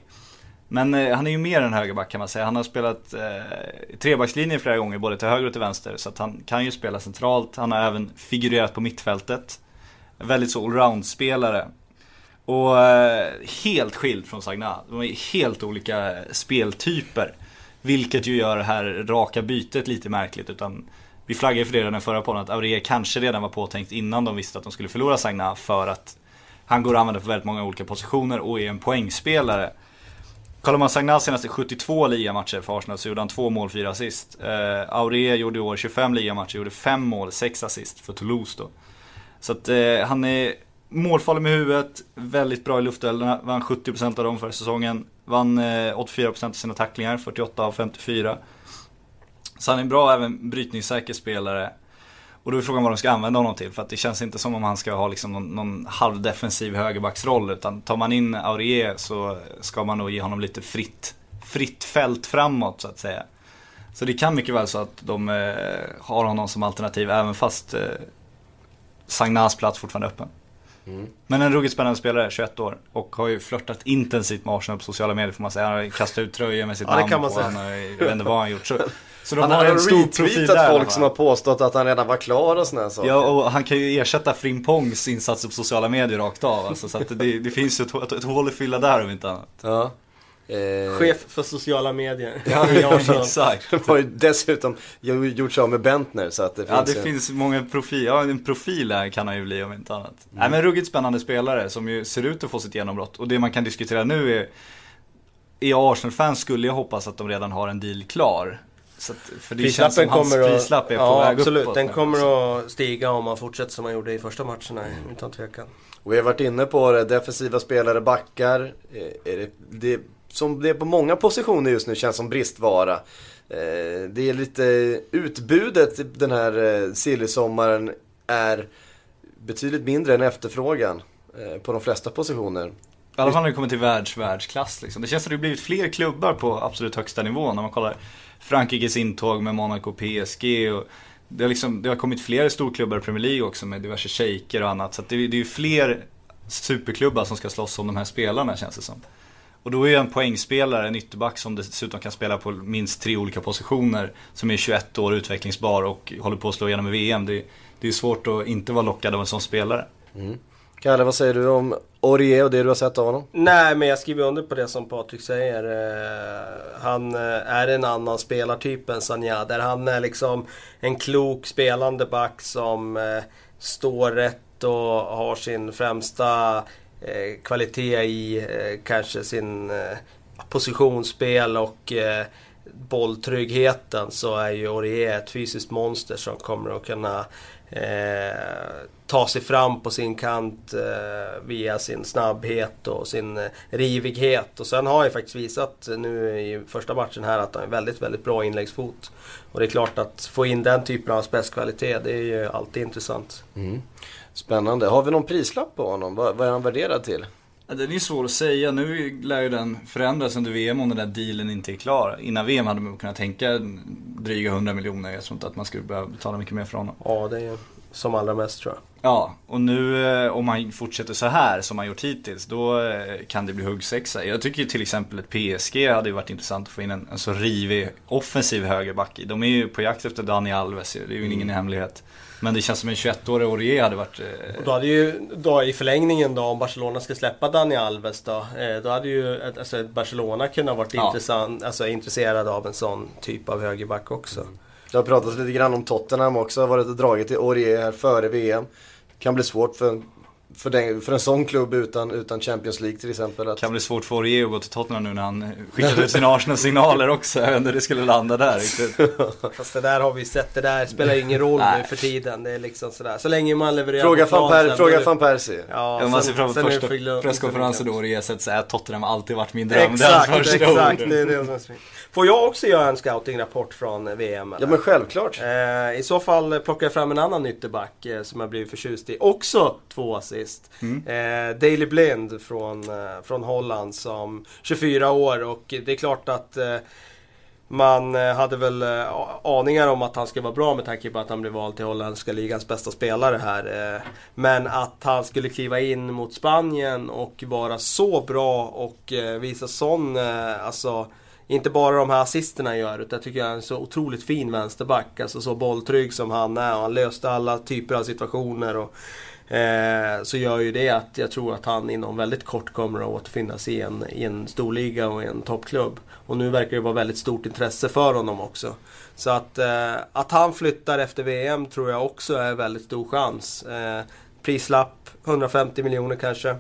Men eh, han är ju mer än högerback kan man säga. Han har spelat eh, trebackslinje flera gånger, både till höger och till vänster. Så att han kan ju spela centralt. Han har även figurerat på mittfältet. En väldigt så allround-spelare. Och eh, helt skild från Sagna. De är helt olika eh, speltyper. Vilket ju gör det här raka bytet lite märkligt. Utan vi flaggade ju för det redan i förra podden att Aurier kanske redan var påtänkt innan de visste att de skulle förlora Sagna. För att han går att använda på väldigt många olika positioner och är en poängspelare. Kollar man Sagnas senaste 72 ligamatcher för Arsenal så gjorde han två mål, fyra assist. Eh, Aurier gjorde i år 25 ligamatcher, gjorde fem mål, sex assist för Toulouse då. Så att eh, han är målfarlig med huvudet, väldigt bra i luftduellerna, vann 70% av dem förra säsongen. Vann eh, 84% av sina tacklingar, 48 av 54. Så han är en bra, även brytningssäker spelare. Och då är frågan vad de ska använda honom till. För att det känns inte som om han ska ha liksom någon, någon halvdefensiv högerbacksroll. Utan tar man in Aurier så ska man nog ge honom lite fritt, fritt fält framåt så att säga. Så det kan mycket väl så att de eh, har honom som alternativ även fast eh, Sagnas plats fortfarande är öppen. Men en ruggigt spännande spelare, 21 år. Och har ju flörtat intensivt med Arsenal på sociala medier får man säga. Han har kastat ut tröjor med sitt Ja, namn på. Han har, jag vet inte vad han gjort. Så, så de Han har har en stor profil där. folk som har påstått att han redan var klar och sådana saker. Ja, och han kan ju ersätta Frimpongs insatser på sociala medier rakt av. Alltså, så att det, det finns ju ett, ett, ett hål att fylla där om inte annat. Ja. Eh, Chef för sociala medier Ja, exakt. har ju dessutom gjort sig av med Bentner så att det finns Ja det ju- finns många profiler, ja en profil här kan han ju bli om inte annat. Nej men ruggigt spännande spelare som ju ser ut att få sitt genombrott. Och det man kan diskutera nu är, är Arsenal-fans skulle jag hoppas att de redan har en deal klar. Så att, för det känns som hans prislapp är på ja, väg absolut. uppåt Den kommer att stiga om man fortsätter som man gjorde i första matcherna, utan tvekan. Och vi har varit inne på det, defensiva spelare, backar. Eh, Är det, det, som det är på många positioner just nu känns som bristvara. Eh, Det är lite, utbudet den här eh, silly-sommaren är betydligt mindre än efterfrågan på de flesta positioner. I alla fall när det kommer till världs, världsklass liksom. Det känns som att det har blivit fler klubbar på absolut högsta nivå när man kollar Frankrikes intåg med Monaco PSG och det har, liksom, det har kommit fler storklubbar i Premier League också med diverse shejker och annat. Så att det, det är ju fler superklubbar som ska slåss om de här spelarna känns det som. Och då är ju en poängspelare, en ytterback som dessutom kan spela på minst tre olika positioner. Som är 21 år utvecklingsbar och håller på att slå igenom i VM. Det, det är svårt att inte vara lockad av en sån spelare. Mm. Kalle, vad säger du om Orier och det du har sett av honom? Nej, men jag skriver under på det som Patrik säger. Eh, han eh, är en annan spelartyp än Sanja. Där han är liksom en klok spelande back som eh, står rätt och har sin främsta kvalitet i kanske sin positionsspel och bolltryggheten så är ju Orier ett fysiskt monster som kommer att kunna eh, ta sig fram på sin kant eh, via sin snabbhet och sin eh, rivighet. Och sen har han ju faktiskt visat nu i första matchen här att han är väldigt, väldigt bra inläggsfot. Och det är klart att få in den typen av spetskvalitet det är ju alltid intressant. Mm. Spännande. Har vi någon prislapp på honom? Vad, vad är han värderad till? Ja, Den är svår att säga. Nu lär ju den förändras under VM om den där dealen inte är klar. Innan VM hade man kunnat tänka dryga 100 miljoner. Jag tror inte att man skulle behöva betala mycket mer för honom. Ja, det är ju som allra mest tror jag. Ja, och nu eh, om man fortsätter så här som man gjort hittills, då eh, kan det bli huggsexa. Jag tycker ju till exempel ett PSG hade ju varit intressant att få in en, en så rivig offensiv högerback i. De är ju på jakt efter Dani Alves, det är ju ingen hemlighet. Men det känns som en 21-årig Aurier hade varit... Eh, Och då hade ju, då i förlängningen då, om Barcelona ska släppa Dani Alves då, eh, då hade ju alltså, Barcelona kunnat varit Ja. intressant, alltså, intresserad av en sån typ av högerback också. Det har pratats lite grann om Tottenham också, har varit och dragit till Aurier här före VM. Kan bli svårt för, för, den, för en sån klubb utan, utan Champions League till exempel. Att, kan bli svårt för Aurier att gå till Tottenham nu när han skickade ut sina Arsenal-signaler också. Jag hur det skulle landa där riktigt. Fast det där har vi sett, det där spelar ingen roll nu för tiden. Det är liksom sådär. Så länge man levererar fråga van, per, sen, fråga det- van Persie. Ja, Ja, man ser fram emot första presskonferensen då. Aurier säger såhär, Tottenham har alltid varit min dröm. Exakt, exakt. Det är det som är så. Får jag också göra en scoutingrapport från eh, VM? eller? Ja men självklart. Eh, I så fall plockar jag fram en annan ytterback eh, som jag blivit förtjust i. Också två assist. Eh, Daley Blind från, eh, från Holland som 24 år och det är klart att eh, man eh, hade väl eh, aningar om att han skulle vara bra med tanke på att han blev vald till holländska ligans bästa spelare här. Men att han skulle kliva in mot Spanien och vara så bra och visa sån, alltså inte bara de här assisterna gör utan jag tycker han är en så otroligt fin vänsterback. Alltså så bolltrygg som han är och han löste alla typer av situationer. Och, eh, så gör ju det att jag tror att han inom väldigt kort kommer att återfinnas i en, i en storliga och i en toppklubb. Och nu verkar det vara väldigt stort intresse för honom också. Så att, eh, att han flyttar efter VM tror jag också är väldigt stor chans. Eh, prislapp 150 miljoner kanske.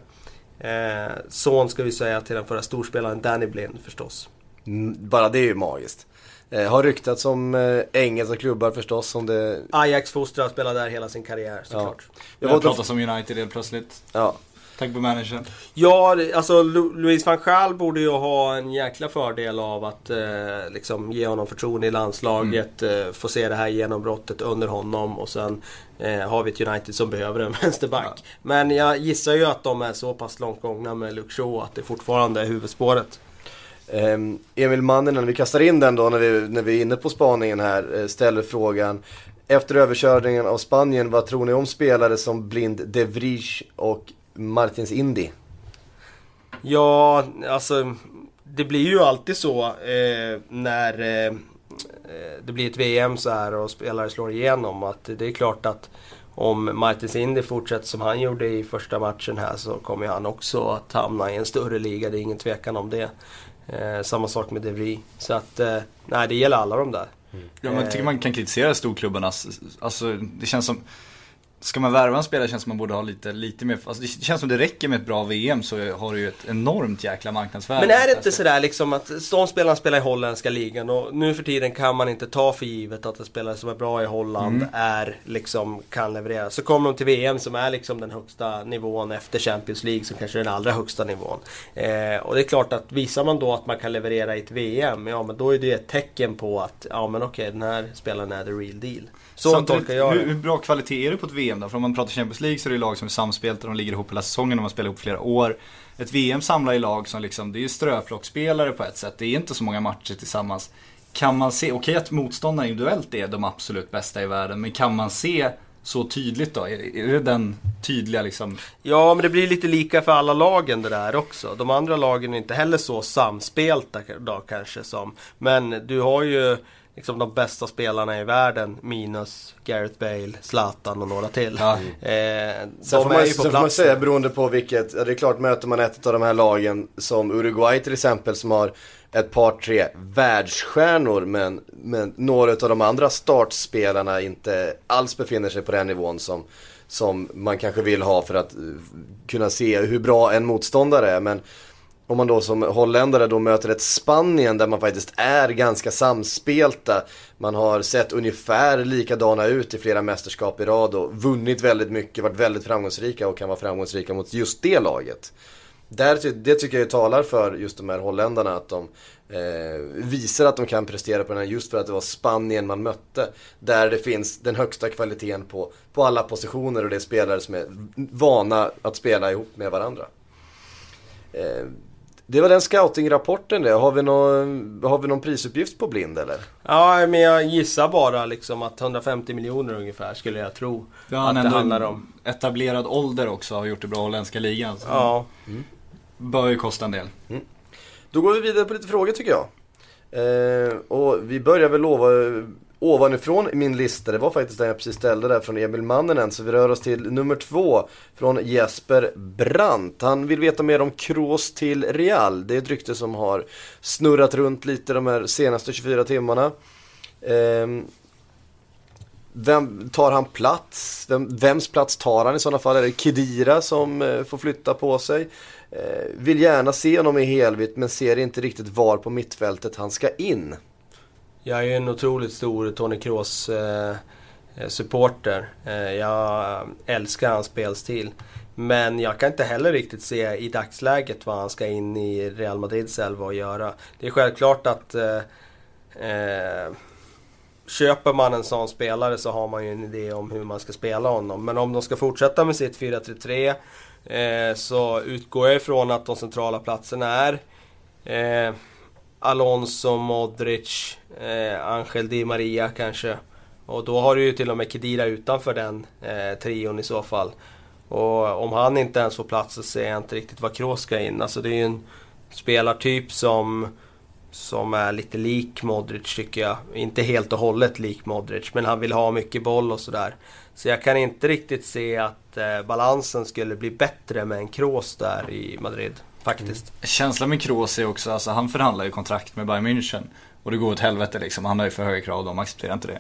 Eh, son ska vi säga till den förra storspelaren Danny Blind förstås. Mm, bara det är ju magiskt. Eh, har ryktats om eh, engelska klubbar förstås. Om det, Ajax fostrad, spelade där hela sin karriär såklart. jag Jag var pratas om United helt plötsligt. ja. Tack på managern. Ja, alltså Luis van Gaal borde ju ha en jäkla fördel av att eh, liksom ge honom förtroende i landslaget. Eh, få se det här genombrottet under honom och sen eh, har vi ett United som behöver en vänsterback. Men jag gissar ju att de är så pass långt gångna med Luke Shaw att det fortfarande är huvudspåret. Ehm, Emil Manninen, vi kastar in den då när vi, när vi är inne på spaningen här, eh, ställer frågan. Efter överkörningen av Spanien, vad tror ni om spelare som Blind De Vrij och Martins Indy? Ja, alltså det blir ju alltid så eh, när eh, eh, det blir ett VM så här och spelare slår igenom att det är klart att om Martins Indy fortsätter som han gjorde i första matchen här så kommer han också att hamna i en större liga, det är ingen tvekan om det. Eh, samma sak med De Vries. Så att, eh, nej det gäller alla de där. Ja, men jag tycker man kan kritisera storklubbarna. Alltså, det känns som Ska man värva en spelare känns som man borde ha lite, lite mer, alltså det känns som det räcker med ett bra VM så har du ju ett enormt jäkla marknadsvärde. Men är det inte sådär liksom att de spelarna spelar i holländska ligan och nu för tiden kan man inte ta för givet att en spelare som är bra i Holland Mm. är liksom kan leverera. Så kommer de till VM som är liksom den högsta nivån efter Champions League som kanske är den allra högsta nivån. Eh, och det är klart att visar man då att man kan leverera i ett VM, ja men då är det ett tecken på att ja men okej den här spelaren är the real deal. Så Samtidigt, tolkar jag hur, hur bra kvalitet är det på ett VM då? För om man pratar Champions League så är det lag som är samspelta, de ligger ihop hela säsongen och man spelar ihop flera år. Ett VM samlar ju lag som liksom, det är ju ströplockspelare på ett sätt. Det är inte så många matcher tillsammans. Kan man se, okej att motståndarna individuellt är de absolut bästa i världen, men kan man se så tydligt då? Är, är det den tydliga liksom? Ja, men det blir lite lika för alla lagen det där också. De andra lagen är inte heller så samspelta då kanske som. Men du har ju liksom de bästa spelarna i världen minus Gareth Bale, Zlatan och några till. Ja. Eh, Sen får, man, ju på sen får man säga beroende på vilket, ja, det är klart möter man ett av de här lagen som Uruguay till exempel som har ett par tre världsstjärnor men, men några av de andra startspelarna inte alls befinner sig på den nivån som, som man kanske vill ha för att eh, kunna se hur bra en motståndare är. Men om man då som holländare då möter ett Spanien där man faktiskt är ganska samspelta. Man har sett ungefär likadana ut i flera mästerskap i rad och vunnit väldigt mycket, varit väldigt framgångsrika och kan vara framgångsrika mot just det laget. Där, det tycker jag talar för just de här holländarna att de eh, visar att de kan prestera på den här just för att det var Spanien man mötte. Där det finns den högsta kvaliteten på, på alla positioner och det är spelare som är vana att spela ihop med varandra. Eh, det var den scoutingrapporten det. Har vi, någon, har vi någon prisuppgift på blind eller? Ja, men jag gissar bara liksom att 150 miljoner ungefär skulle jag tro. Ja, han att det handlar om. etablerad ålder också har gjort det bra i holländska ligan. Så Ja. Bör ju kosta en del. Då går vi vidare på lite frågor tycker jag. Eh, och vi börjar väl lova ovanifrån i min lista. Det var faktiskt den jag precis ställde där från Emil Manninen. Så vi rör oss till nummer två från Jesper Brandt. Han vill veta mer om Kroos till Real. Det är ett rykte som har snurrat runt lite de här senaste 24 timmarna. Ehm, vem tar han plats? Vem, vems plats tar han i sådana fall? Är det Kedira som eh, får flytta på sig? Eh, vill gärna se honom i helvitt men ser inte riktigt var på mittfältet han ska in. Jag är ju en otroligt stor Tony Kroos eh, supporter. Eh, jag älskar hans spelstil. Men jag kan inte heller riktigt se i dagsläget vad han ska in i Real Madrids elva och göra. Det är självklart att eh, eh, köper man en sån spelare så har man ju en idé om hur man ska spela honom. Men om de ska fortsätta med sitt 4-3-3 eh, så utgår jag ifrån att de centrala platserna är eh, Alonso, Modric, eh, Angel Di Maria kanske. Och då har du ju till och med Kedira utanför den eh, trion i så fall. Och om han inte ens får plats så ser jag inte riktigt vad Kroos ska in. Alltså det är ju en spelartyp som, som är lite lik Modric tycker jag. Inte helt och hållet lik Modric, men han vill ha mycket boll och sådär. Så jag kan inte riktigt se att eh, balansen skulle bli bättre med en Kroos där i Madrid. Faktiskt. Känslan med Kroos är också, alltså han förhandlar ju kontrakt med Bayern München. Och det går åt helvete liksom, han har ju för höga krav och de accepterar inte det.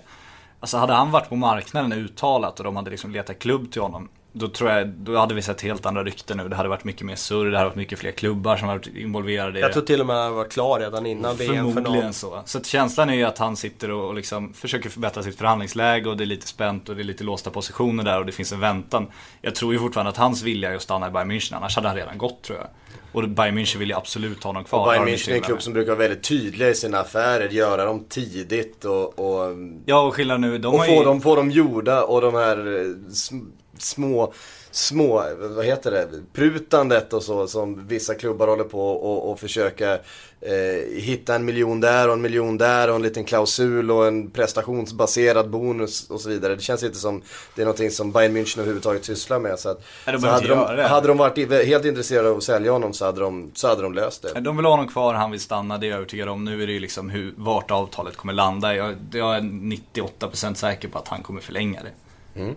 Alltså hade han varit på marknaden uttalat och de hade liksom letat klubb till honom. Då tror jag, då hade vi sett helt andra rykten nu. Det hade varit mycket mer surr, det hade varit mycket fler klubbar som varit involverade i Jag tror till och med att han var klar redan innan VM för Förmodligen någon. så. Så känslan är ju att han sitter och och liksom försöker förbättra sitt förhandlingsläge och det är lite spänt och det är lite låsta positioner där och det finns en väntan. Jag tror ju fortfarande att hans vilja är att stanna i Bayern München, annars hade han redan gått tror jag. Och Bayern München vill ju absolut ha honom kvar. Och Bayern München är en klubb som brukar vara väldigt tydliga i sina affärer, göra dem tidigt och, och, Ja och skillnaden nu, de och få, ju... dem, få dem gjorda och de här eh, sm- små små, vad heter det, prutandet och så som vissa klubbar håller på och, och försöka eh, hitta en miljon där och en miljon där och en liten klausul och en prestationsbaserad bonus och så vidare. Det känns inte som det är någonting som Bayern München överhuvudtaget sysslar med. Så, att, Nej, så hade, de, hade de varit helt intresserade av att sälja honom så hade de, så hade de löst det. De vill ha honom kvar, han vill stanna, det är jag övertygad om. Nu är det ju liksom hur, vart avtalet kommer landa. Jag, jag är 98% säker på att han kommer förlänga det. Eh,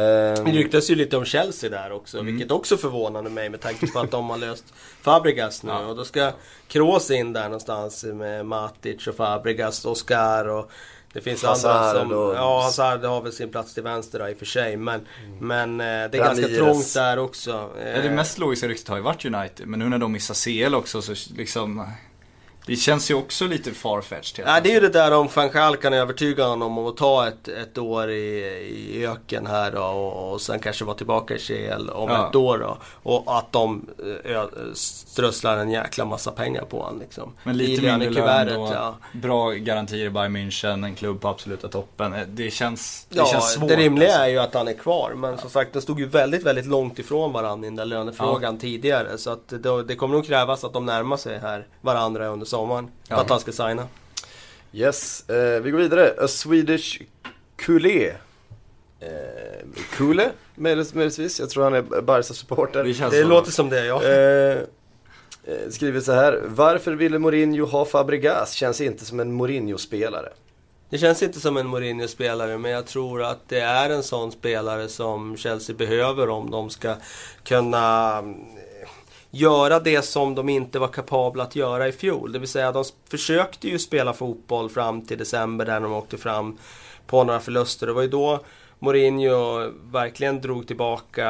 Det ryktas ju lite om Chelsea där också, Mm. vilket också förvånade mig med tanke på att de har löst Fabregas nu. Och då ska Kroos in där någonstans med Matic och Fabregas, Oscar och det finns andra Hazard som... och- Ja, Hazard har väl sin plats till vänster där i och för sig. Men, men eh, det är Ramirez. ganska trångt där också. Ja, Eh, det mest logiska ryktet har ju varit United, men nu när de missar CL också så liksom Det känns ju också lite farfetched Ja, det är ju det där om van Gaal kan övertyga honom om att ta ett, ett år i, i öken här då, och, och sen kanske vara tillbaka i CL om Ja. ett år då. Och att de eh, ö, strösslar en jäkla massa pengar på honom liksom. Men lite I mindre lön och ja. bra garantier i Bayern München, en klubb på absoluta toppen. Eh, Det känns, det Ja, känns svårt. det rimliga alltså. är ju att han är kvar. Men som sagt, det stod ju väldigt, väldigt långt ifrån varandra i den där lönefrågan tidigare. Så att det, det kommer nog krävas att de närmar sig här varandra under sommaren. Ja. att han ska signa. Yes, eh, vi går vidare. A Swedish Kule. Eh, Kule, möjligtvis. Jag tror han är Barca-supporter. Det känns Det låter som det, ja. Eh, eh, skriver så här. Varför ville Mourinho ha Fabregas? Känns inte som en Mourinho-spelare. Det känns inte som en Mourinho-spelare, men jag tror att det är en sån spelare som Chelsea behöver om de ska kunna eh, göra det som de inte var kapabla att göra i fjol. Det vill säga, de försökte ju spela fotboll fram till december där de åkte fram på några förluster. Det var ju då Mourinho verkligen drog tillbaka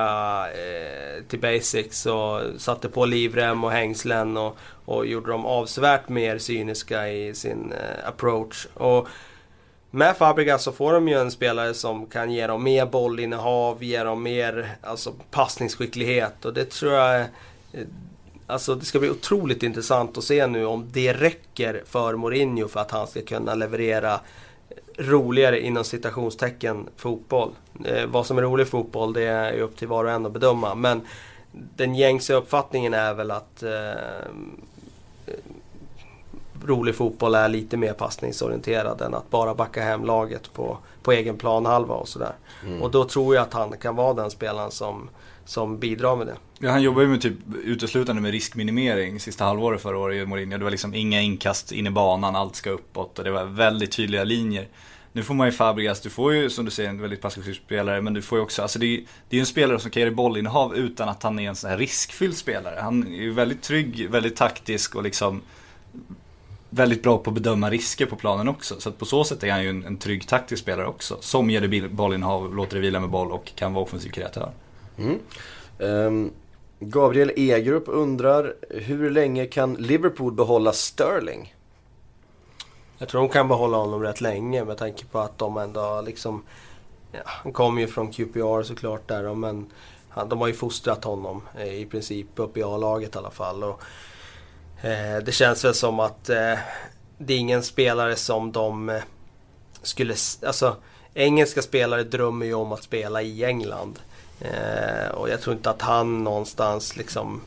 eh, till basics och satte på livrem och hängslen och, och gjorde dem avsevärt mer cyniska i sin eh, approach. Och med Fabregas så får de ju en spelare som kan ge dem mer bollinnehav, ge dem mer alltså, passningsskicklighet och det tror jag är- Alltså det ska bli otroligt intressant att se nu om det räcker för Mourinho för att han ska kunna leverera roligare inom citationstecken fotboll. Eh, vad som är rolig fotboll det är upp till var och en att bedöma. Men den gängse uppfattningen är väl att eh, rolig fotboll är lite mer passningsorienterad än att bara backa hem laget på, på egen planhalva och sådär. Och då tror jag att han kan vara den spelaren som, som bidrar med det. Ja, han jobbar ju med typ uteslutande med riskminimering sista halvåret förra året i Mourinho. Det var liksom inga inkast in i banan, allt ska uppåt och det var väldigt tydliga linjer. Nu får man ju Fabregas, du får ju som du säger en väldigt passiv spelare men du får ju också, alltså det är, det är ju en spelare som kan ge dig bollinnehav utan att han är en sån här riskfylld spelare. Han är ju väldigt trygg, väldigt taktisk och liksom väldigt bra på att bedöma risker på planen också. Så att på så sätt är han ju en, en trygg taktisk spelare också. Som ger dig bollinnehav, låter dig vila med boll och kan vara offensiv kreatör. Mm. Ehm, Gabriel Egrup undrar, hur länge kan Liverpool behålla Sterling? Jag tror de kan behålla honom rätt länge med tanke på att de ändå liksom... Ja, han kommer ju från QPR såklart där men han, de har ju fostrat honom eh, i princip upp i A-laget i alla fall. Och, eh, det känns väl som att eh, det är ingen spelare som de eh, skulle... Alltså, engelska spelare drömmer ju om att spela i England. Eh, och jag tror inte att han någonstans liksom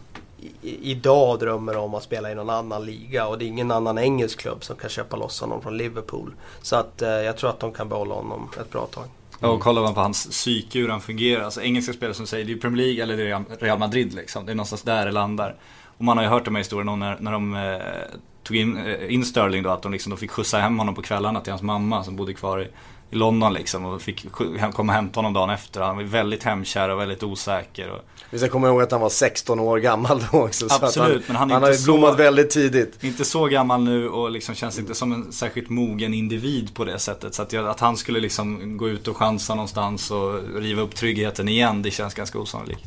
i, idag drömmer om att spela i någon annan liga och det är ingen annan engelsk klubb som kan köpa loss honom från Liverpool. Så att eh, jag tror att de kan behålla honom ett bra tag. Mm. och kollar man på hans psyke, hur han fungerar. Alltså engelska spelare som säger det är Premier League eller det är Real Madrid liksom. Det är någonstans där det landar. Och man har ju hört de här historierna om när, när de eh, tog in, eh, in Sterling då, att de, liksom, de fick skjutsa hem honom på kvällarna till hans mamma som bodde kvar i, i London liksom. Och fick komma och hämta honom dagen efter. Han var väldigt hemkär och väldigt osäker. Och, Vi ska komma ihåg att han var 16 år gammal då också. så Absolut, han, men han är han har ju blommat så- väldigt tidigt. inte så gammal nu och liksom känns inte som en särskilt mogen individ på det sättet. Så att, jag, att han skulle liksom gå ut och chansa någonstans och riva upp tryggheten igen, det känns ganska osannolikt.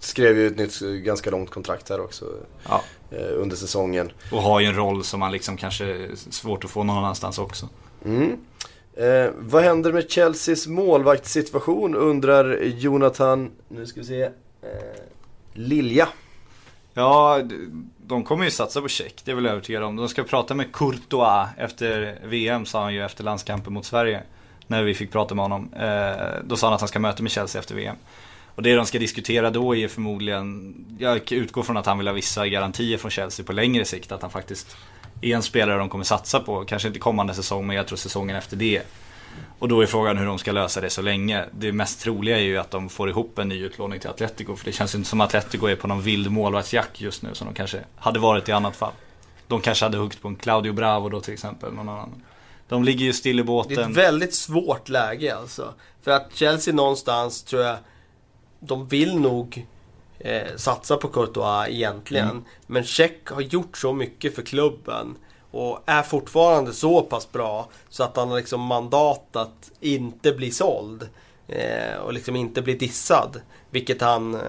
Skrev ju ett nytt ganska långt kontrakt här också Ja. eh, under säsongen. Och har ju en roll som man liksom kanske är svårt att få någon annanstans också. Eh, vad händer med Chelseas målvaktssituation undrar Jonathan, nu ska vi se, eh, Lilja. Ja, de kommer ju satsa på check, det är väl övertygad om. De ska prata med Courtois efter VM, sa han ju efter landskampen mot Sverige. När vi fick prata med honom. Eh, då sa han att han ska möta med Chelsea efter VM. Och det de ska diskutera då är förmodligen, jag utgår från att han vill ha vissa garantier från Chelsea på längre sikt. Att han faktiskt är en spelare de kommer satsa på. Kanske inte kommande säsong, men jag tror säsongen efter det. Och då är frågan hur de ska lösa det så länge. Det mest troliga är ju att de får ihop en ny utlåning till Atletico. För det känns ju inte som att Atletico är på någon vild målvaktsjakt just nu som de kanske hade varit i annat fall. De kanske hade huggit på en Claudio Bravo då till exempel, någon annan. De ligger ju still i båten. Det är ett väldigt svårt läge alltså. För att Chelsea någonstans tror jag, de vill nog eh, satsa på Courtois egentligen. Mm. Men Check har gjort så mycket för klubben. Och är fortfarande så pass bra så att han har liksom mandat att inte bli såld. Eh, och liksom inte bli dissad. Vilket han eh,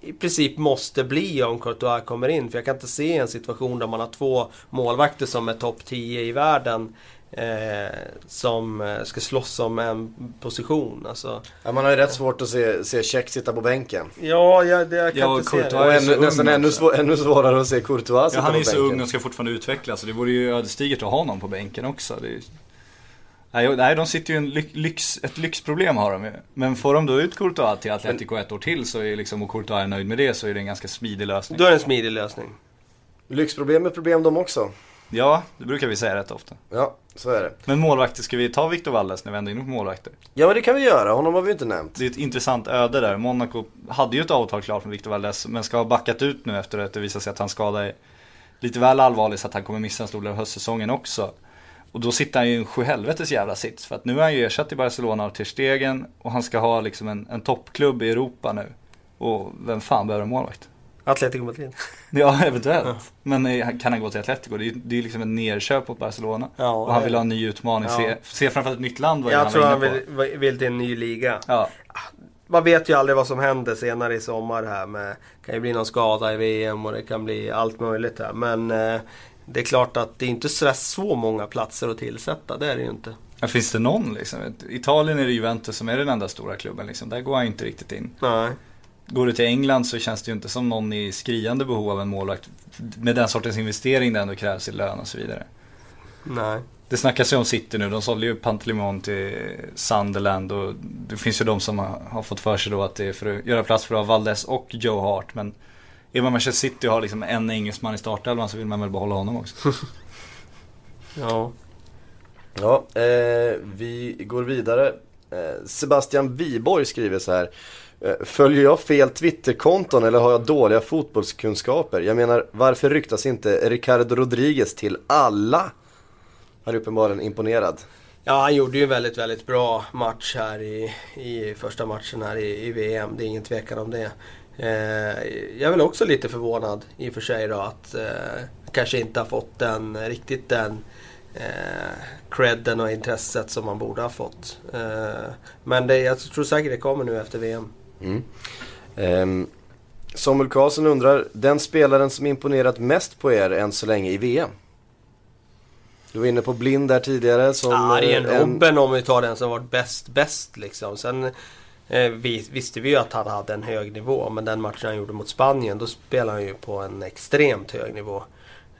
i princip måste bli om Courtois kommer in. För jag kan inte se en situation där man har två målvakter som är topp 10 i världen. Eh, som eh, ska slåss om en position. Alltså, Ja, man har ju rätt svårt att se, se Check sitta på bänken. ja, jag, det, jag kan Ja, inte se Courtois det. Och ännu, nästan ännu, svår, ännu svårare att se Courtois Ja, sitta han är på ju så bänken. ung och ska fortfarande utvecklas. Så det vore ju ödesdigert att ha honom på bänken också. Det är... nej, nej, de sitter ju i en lyx, ett lyxproblem har de ju. Men får de då ut Courtois till Atletico ett år till så är liksom, och Courtois är nöjd med det så är det en ganska smidig lösning. Då är det en smidig lösning. Lyxproblem är problem de också. Ja, det brukar vi säga rätt ofta. Ja, så är det. Men målvakter, ska vi ta Victor Valles när vi ändå är inne på målvakter? Ja men det kan vi göra, honom har vi inte nämnt. Det är ett intressant öde där. Monaco hade ju ett avtal klart med Victor Valdes men ska ha backat ut nu efter att det visar sig att skada är lite väl allvarlig så att han kommer missa en stor del av höstsäsongen också. Och då sitter han ju i en sjuhelvetes jävla sits för att nu är han ju ersatt i Barcelona av Ter Stegen och han ska ha liksom en, en toppklubb i Europa nu. Och vem fan behöver en målvakt? Atletico Madrid. Ja, eventuellt. Men eh, kan han gå till Atletico? Det är ju det är ju liksom en nerköp mot Barcelona. Ja, och han vill ha en ny utmaning. Ja. Se, se framförallt ett nytt land vad Jag han tror var han vill, vill till en ny liga. Ja, Man vet ju aldrig vad som händer senare i sommar här med... Det kan ju bli någon skada i VM och det kan bli allt möjligt här. Men eh, det är klart att det är inte så, så många platser att tillsätta. Det är det ju inte. Ja, finns det någon liksom? Italien är det Juventus som är den enda stora klubben liksom. Där går han inte riktigt in. Nej. Går du till England så känns det ju inte som någon i skriande behov av en målvakt. Med den sortens investering det ändå krävs i lön och så vidare. Nej. Det snackas ju om City nu. De sålde ju Pantelimon till Sunderland och det finns ju de som har, fått för sig då att det är för att göra plats för att ha Valdes och Joe Hart. Men är man Manchester City och har liksom en engelsman i startelvan så vill man väl behålla honom också. Ja. Ja, eh, vi går vidare. Eh, Sebastian Wiborg skriver så här. Eh, följer jag fel Twitterkonton eller har jag dåliga fotbollskunskaper? Jag menar, varför ryktas inte Ricardo Rodriguez till alla? Han är uppenbarligen imponerad. Ja, han gjorde ju en väldigt, väldigt bra match här i, i första matchen här i, i VM. Det är ingen tvekan om det. Eh, jag är väl också lite förvånad i och för sig då att eh, kanske inte har fått den, riktigt den eh, credden och intresset som man borde ha fått. Eh, men det, jag tror säkert det kommer nu efter VM. Mm. Ehm, Samuel Karlsson undrar, den spelaren som imponerat mest på er än så länge i VM? Du var inne på Blind där tidigare som... Ja, det är eh, en Robben om vi tar den som varit bäst, bäst liksom. Sen eh, vi, visste vi ju att han hade en hög nivå. Men den matchen han gjorde mot Spanien, då spelade han ju på en extremt hög nivå.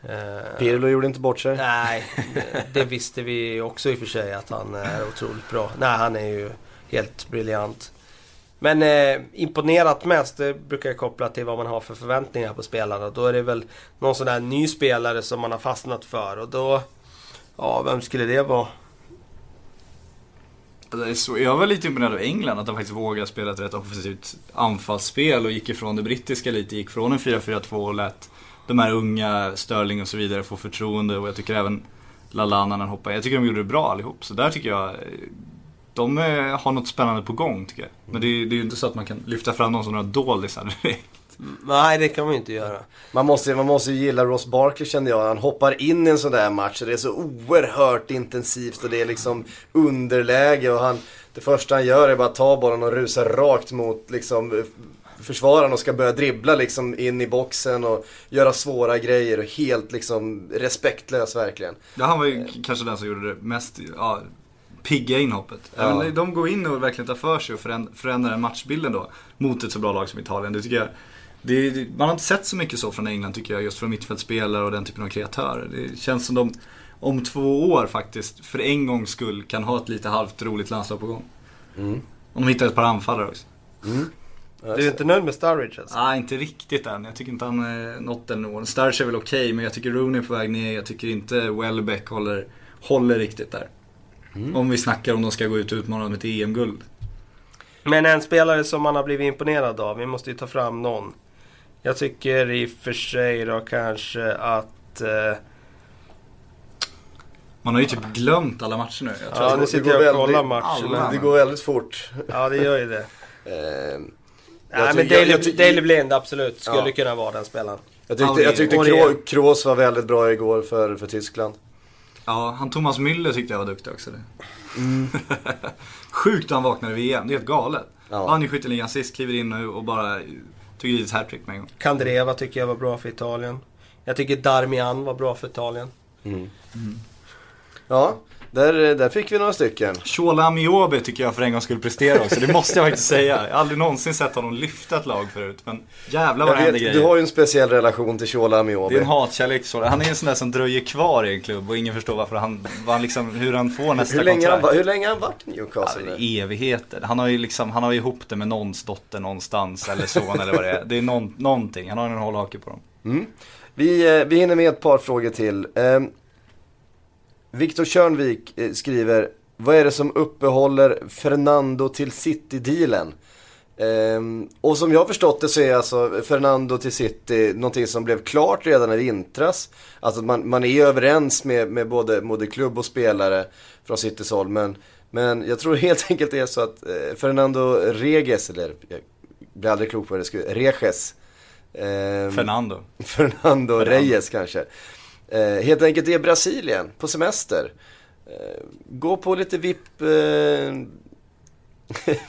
Eh, Pirlo gjorde inte bort sig. Nej, det, det visste vi också i och för sig att han är otroligt bra. Nej, han är ju helt briljant. Men eh, imponerat mest, det brukar jag koppla till vad man har för förväntningar på spelarna. Då är det väl någon sån där ny spelare som man har fastnat för. Och då, ja, vem skulle det vara? Alltså, det är så, jag var lite imponerad av England, att de faktiskt vågade spela ett rätt offensivt anfallsspel och gick ifrån det brittiska lite, gick från en 4-4-2 och lät de här unga, Sterling och så vidare, få förtroende och jag tycker även Lallana när han hoppade Jag tycker de gjorde det bra allihop, så där tycker jag eh, de eh, har något spännande på gång tycker jag. Men det, är- det är ju inte så att man kan lyfta fram någon som några doldisar direkt. Nej, det kan man ju inte göra. Man måste, man måste ju gilla Ross Barkley kände jag. Han hoppar in i en sån där match och det är så oerhört intensivt och det är liksom underläge och han Det första han gör är bara att ta bollen och rusa rakt mot liksom försvararen och ska börja dribbla liksom in i boxen och göra svåra grejer och helt liksom respektlös verkligen. Ja, han var ju kanske den som gjorde det mest ja, pigga inhoppet. Ja. Även de går in och verkligen tar för sig och föränd- förändrar den matchbilden då. Mot ett så bra lag som Italien. Det tycker jag, det, man har inte sett så mycket så från England tycker jag. Just från mittfältspelare och den typen av kreatörer. Det känns som de om två år faktiskt, för en gångs skull, kan ha ett lite halvt roligt landslag på gång. Mm. Om de hittar ett par anfallare också. Du är inte nöjd med Sturridge alltså? Nej, inte riktigt än. Jag tycker inte han är nått den nivån. Starch är väl okej, men jag tycker Rooney är på väg ner. Jag tycker inte Welbeck håller, håller riktigt där. Om vi snackar om de ska gå ut och utmana om ett EM-guld. Men en spelare som man har blivit imponerad av, vi måste ju ta fram någon. Jag tycker i och för sig då kanske att... Eh, Man har ju typ glömt alla matcher nu. Jag tror Ja, nu sitter jag och kollar alla. matcherna. Det går väldigt fort. Ja, det gör ju det. Eh, Nej, Jag men tycker- jag- jag Daley Blind absolut skulle Ja. kunna vara den spelaren. Jag tyckte, Ja, jag tyckte Kroos var väldigt bra igår för, för Tyskland. Ja, han Thomas Müller tyckte jag var duktig också. Det. Sjukt han vaknade vid EM, det är helt galet. Ja. Han är skytteligan sist, kliver in nu och bara tog dit ett hattrick med en gång. Kandreva tycker jag var bra för Italien. Jag tycker Darmian var bra för Italien. Ja, där, där fick vi några stycken. Shola Amiobi tycker jag för en gång skulle prestera också, det måste jag faktiskt säga. Jag har aldrig någonsin sett honom lyfta ett lag förut, men jävlar vad Jag det händer grejer. du har ju en speciell relation till Shola Det Amiobi. är en hatkärlek till. Han är en sån där som dröjer kvar i en klubb och ingen förstår varför han, vad han liksom, hur han får nästa Hur länge, han, kontrakt. va- hur länge har han varit Ja, Newcastle? det är evigheter. Han har ju liksom, han har ju ihop det med någons dotter någonstans eller son eller vad det är. Det är någon, någonting, han har en hållhake på dem. Vi, eh, vi hinner med ett par frågor till. Eh, Viktor Körnvik eh, skriver, vad är det som uppehåller Fernando till City-dealen? Eh, och som jag har förstått det så är alltså Fernando till City någonting som blev klart redan i vintras. Alltså man, man är överens med, med både, både klubb och spelare från Citys håll. Men, men jag tror helt enkelt det är så att eh, Fernando Reges, eller jag blir aldrig klok på det Reges. eh, Fernando. Fernando Reyes kanske. Eh, helt enkelt är Brasilien på semester. Eh, gå på lite VIP, eh,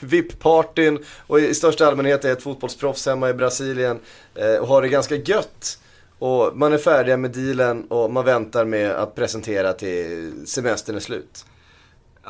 VIP-partyn och i största allmänhet är ett fotbollsproffs hemma i Brasilien eh, och har det ganska gött. Och man är färdiga med dealen och man väntar med att presentera till semestern är slut.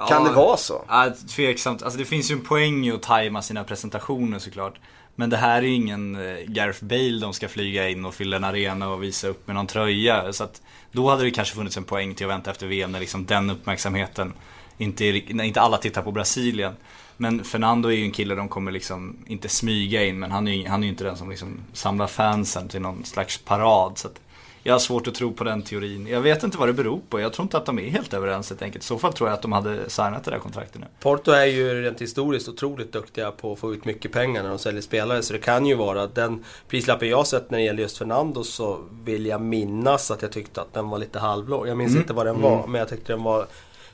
Kan det vara så? Ja, tveksamt. Alltså det finns ju en poäng i att tajma sina presentationer såklart. Men det här är ju ingen eh, Gareth Bale de ska flyga in och fylla en arena och visa upp med någon tröja. Så att då hade det kanske funnits en poäng till att vänta efter VM när liksom den uppmärksamheten inte, är, när inte alla tittar på Brasilien. Men Fernando är ju en kille de kommer liksom inte smyga in men han är ju han är inte den som liksom samlar fansen till någon slags parad. Så att jag har svårt att tro på den teorin. Jag vet inte vad det beror på. Jag tror inte att de är helt överens helt enkelt. I så fall tror jag att de hade signat det där kontraktet nu. Porto är ju rent historiskt otroligt duktiga på att få ut mycket pengar när de säljer spelare. Så det kan ju vara att den prislappen jag sett när det gäller just Fernando så vill jag minnas att jag tyckte att den var lite halvlåg. Jag minns inte vad den var, men jag tyckte den var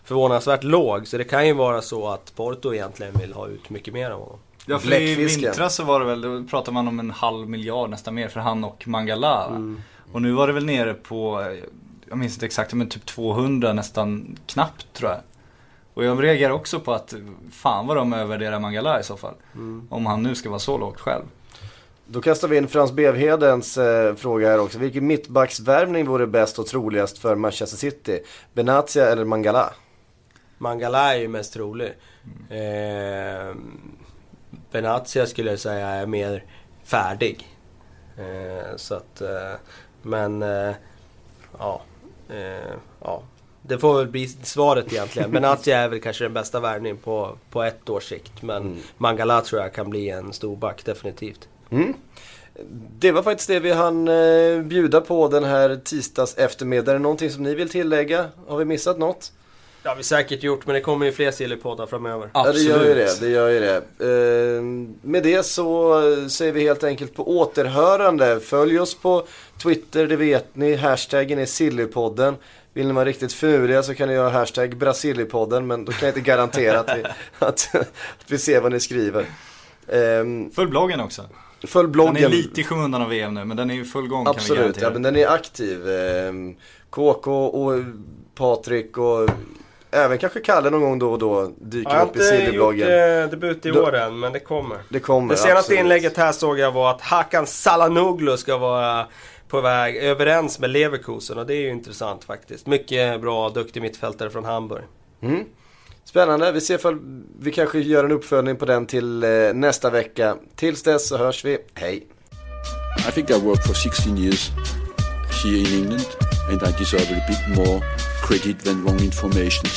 förvånansvärt låg. Så det kan ju vara så att Porto egentligen vill ha ut mycket mer av honom. Ja för i vintras så var det väl, då pratade man om en halv miljard nästan mer för han och Mangala. va? Och nu var det väl nere på, jag minns inte exakt, men typ 200 nästan knappt tror jag. Och jag reagerar också på att, fan vad de övervärderar Mangala i så fall. Om han nu ska vara så lågt själv. Då kastar vi in Frans Bevhedens eh, fråga här också. Vilken mittbacksvärvning vore bäst och troligast för Manchester City? Benatia eller Mangala? Mangala är ju mest trolig. Eh, Benatia skulle jag säga är mer färdig. Eh, så att, eh, men eh, ja, eh, ja. Det får väl bli svaret egentligen. Benatia är väl kanske den bästa värvningen på, på ett års sikt. Men Mangala tror jag kan bli en storback definitivt. Det var faktiskt det vi hann eh, bjuda på den här tisdags eftermiddag. Är det någonting som ni vill tillägga? Har vi missat något? Det har vi säkert gjort men det kommer ju fler Silly-poddar framöver. Ja, det gör ju det. det, gör ju det. Eh, med det så säger vi helt enkelt på återhörande. Följ oss på Twitter, det vet ni. Hashtaggen är Sillypodden. Vill ni vara riktigt finurliga så kan ni göra hashtag Brasilipodden. Men då kan jag inte garantera att vi, att, att vi ser vad ni skriver. Ehm, Följ bloggen också. följ bloggen. Den är lite i skymundan av VM nu men den är i full gång kan vi Absolut, garantera. ja, men den är aktiv. Ehm, KK och Patrik och även kanske Kalle någon gång då och då dyker Jag har upp i inte gjort eh, debut i Då- år än men det kommer. Det kommer. Det senaste absolut. inlägget här såg jag var att Hakan Salanoglu ska vara på väg överens med Leverkusen och det är ju intressant faktiskt. Mycket bra, duktig mittfältare från Hamburg. Mm. Spännande. Vi ser ifall vi kanske gör en uppföljning på den till eh, nästa vecka. Tills dess så hörs vi. Hej! I think I worked for 16 years here in England and I deserve a bit more credit than wrong information.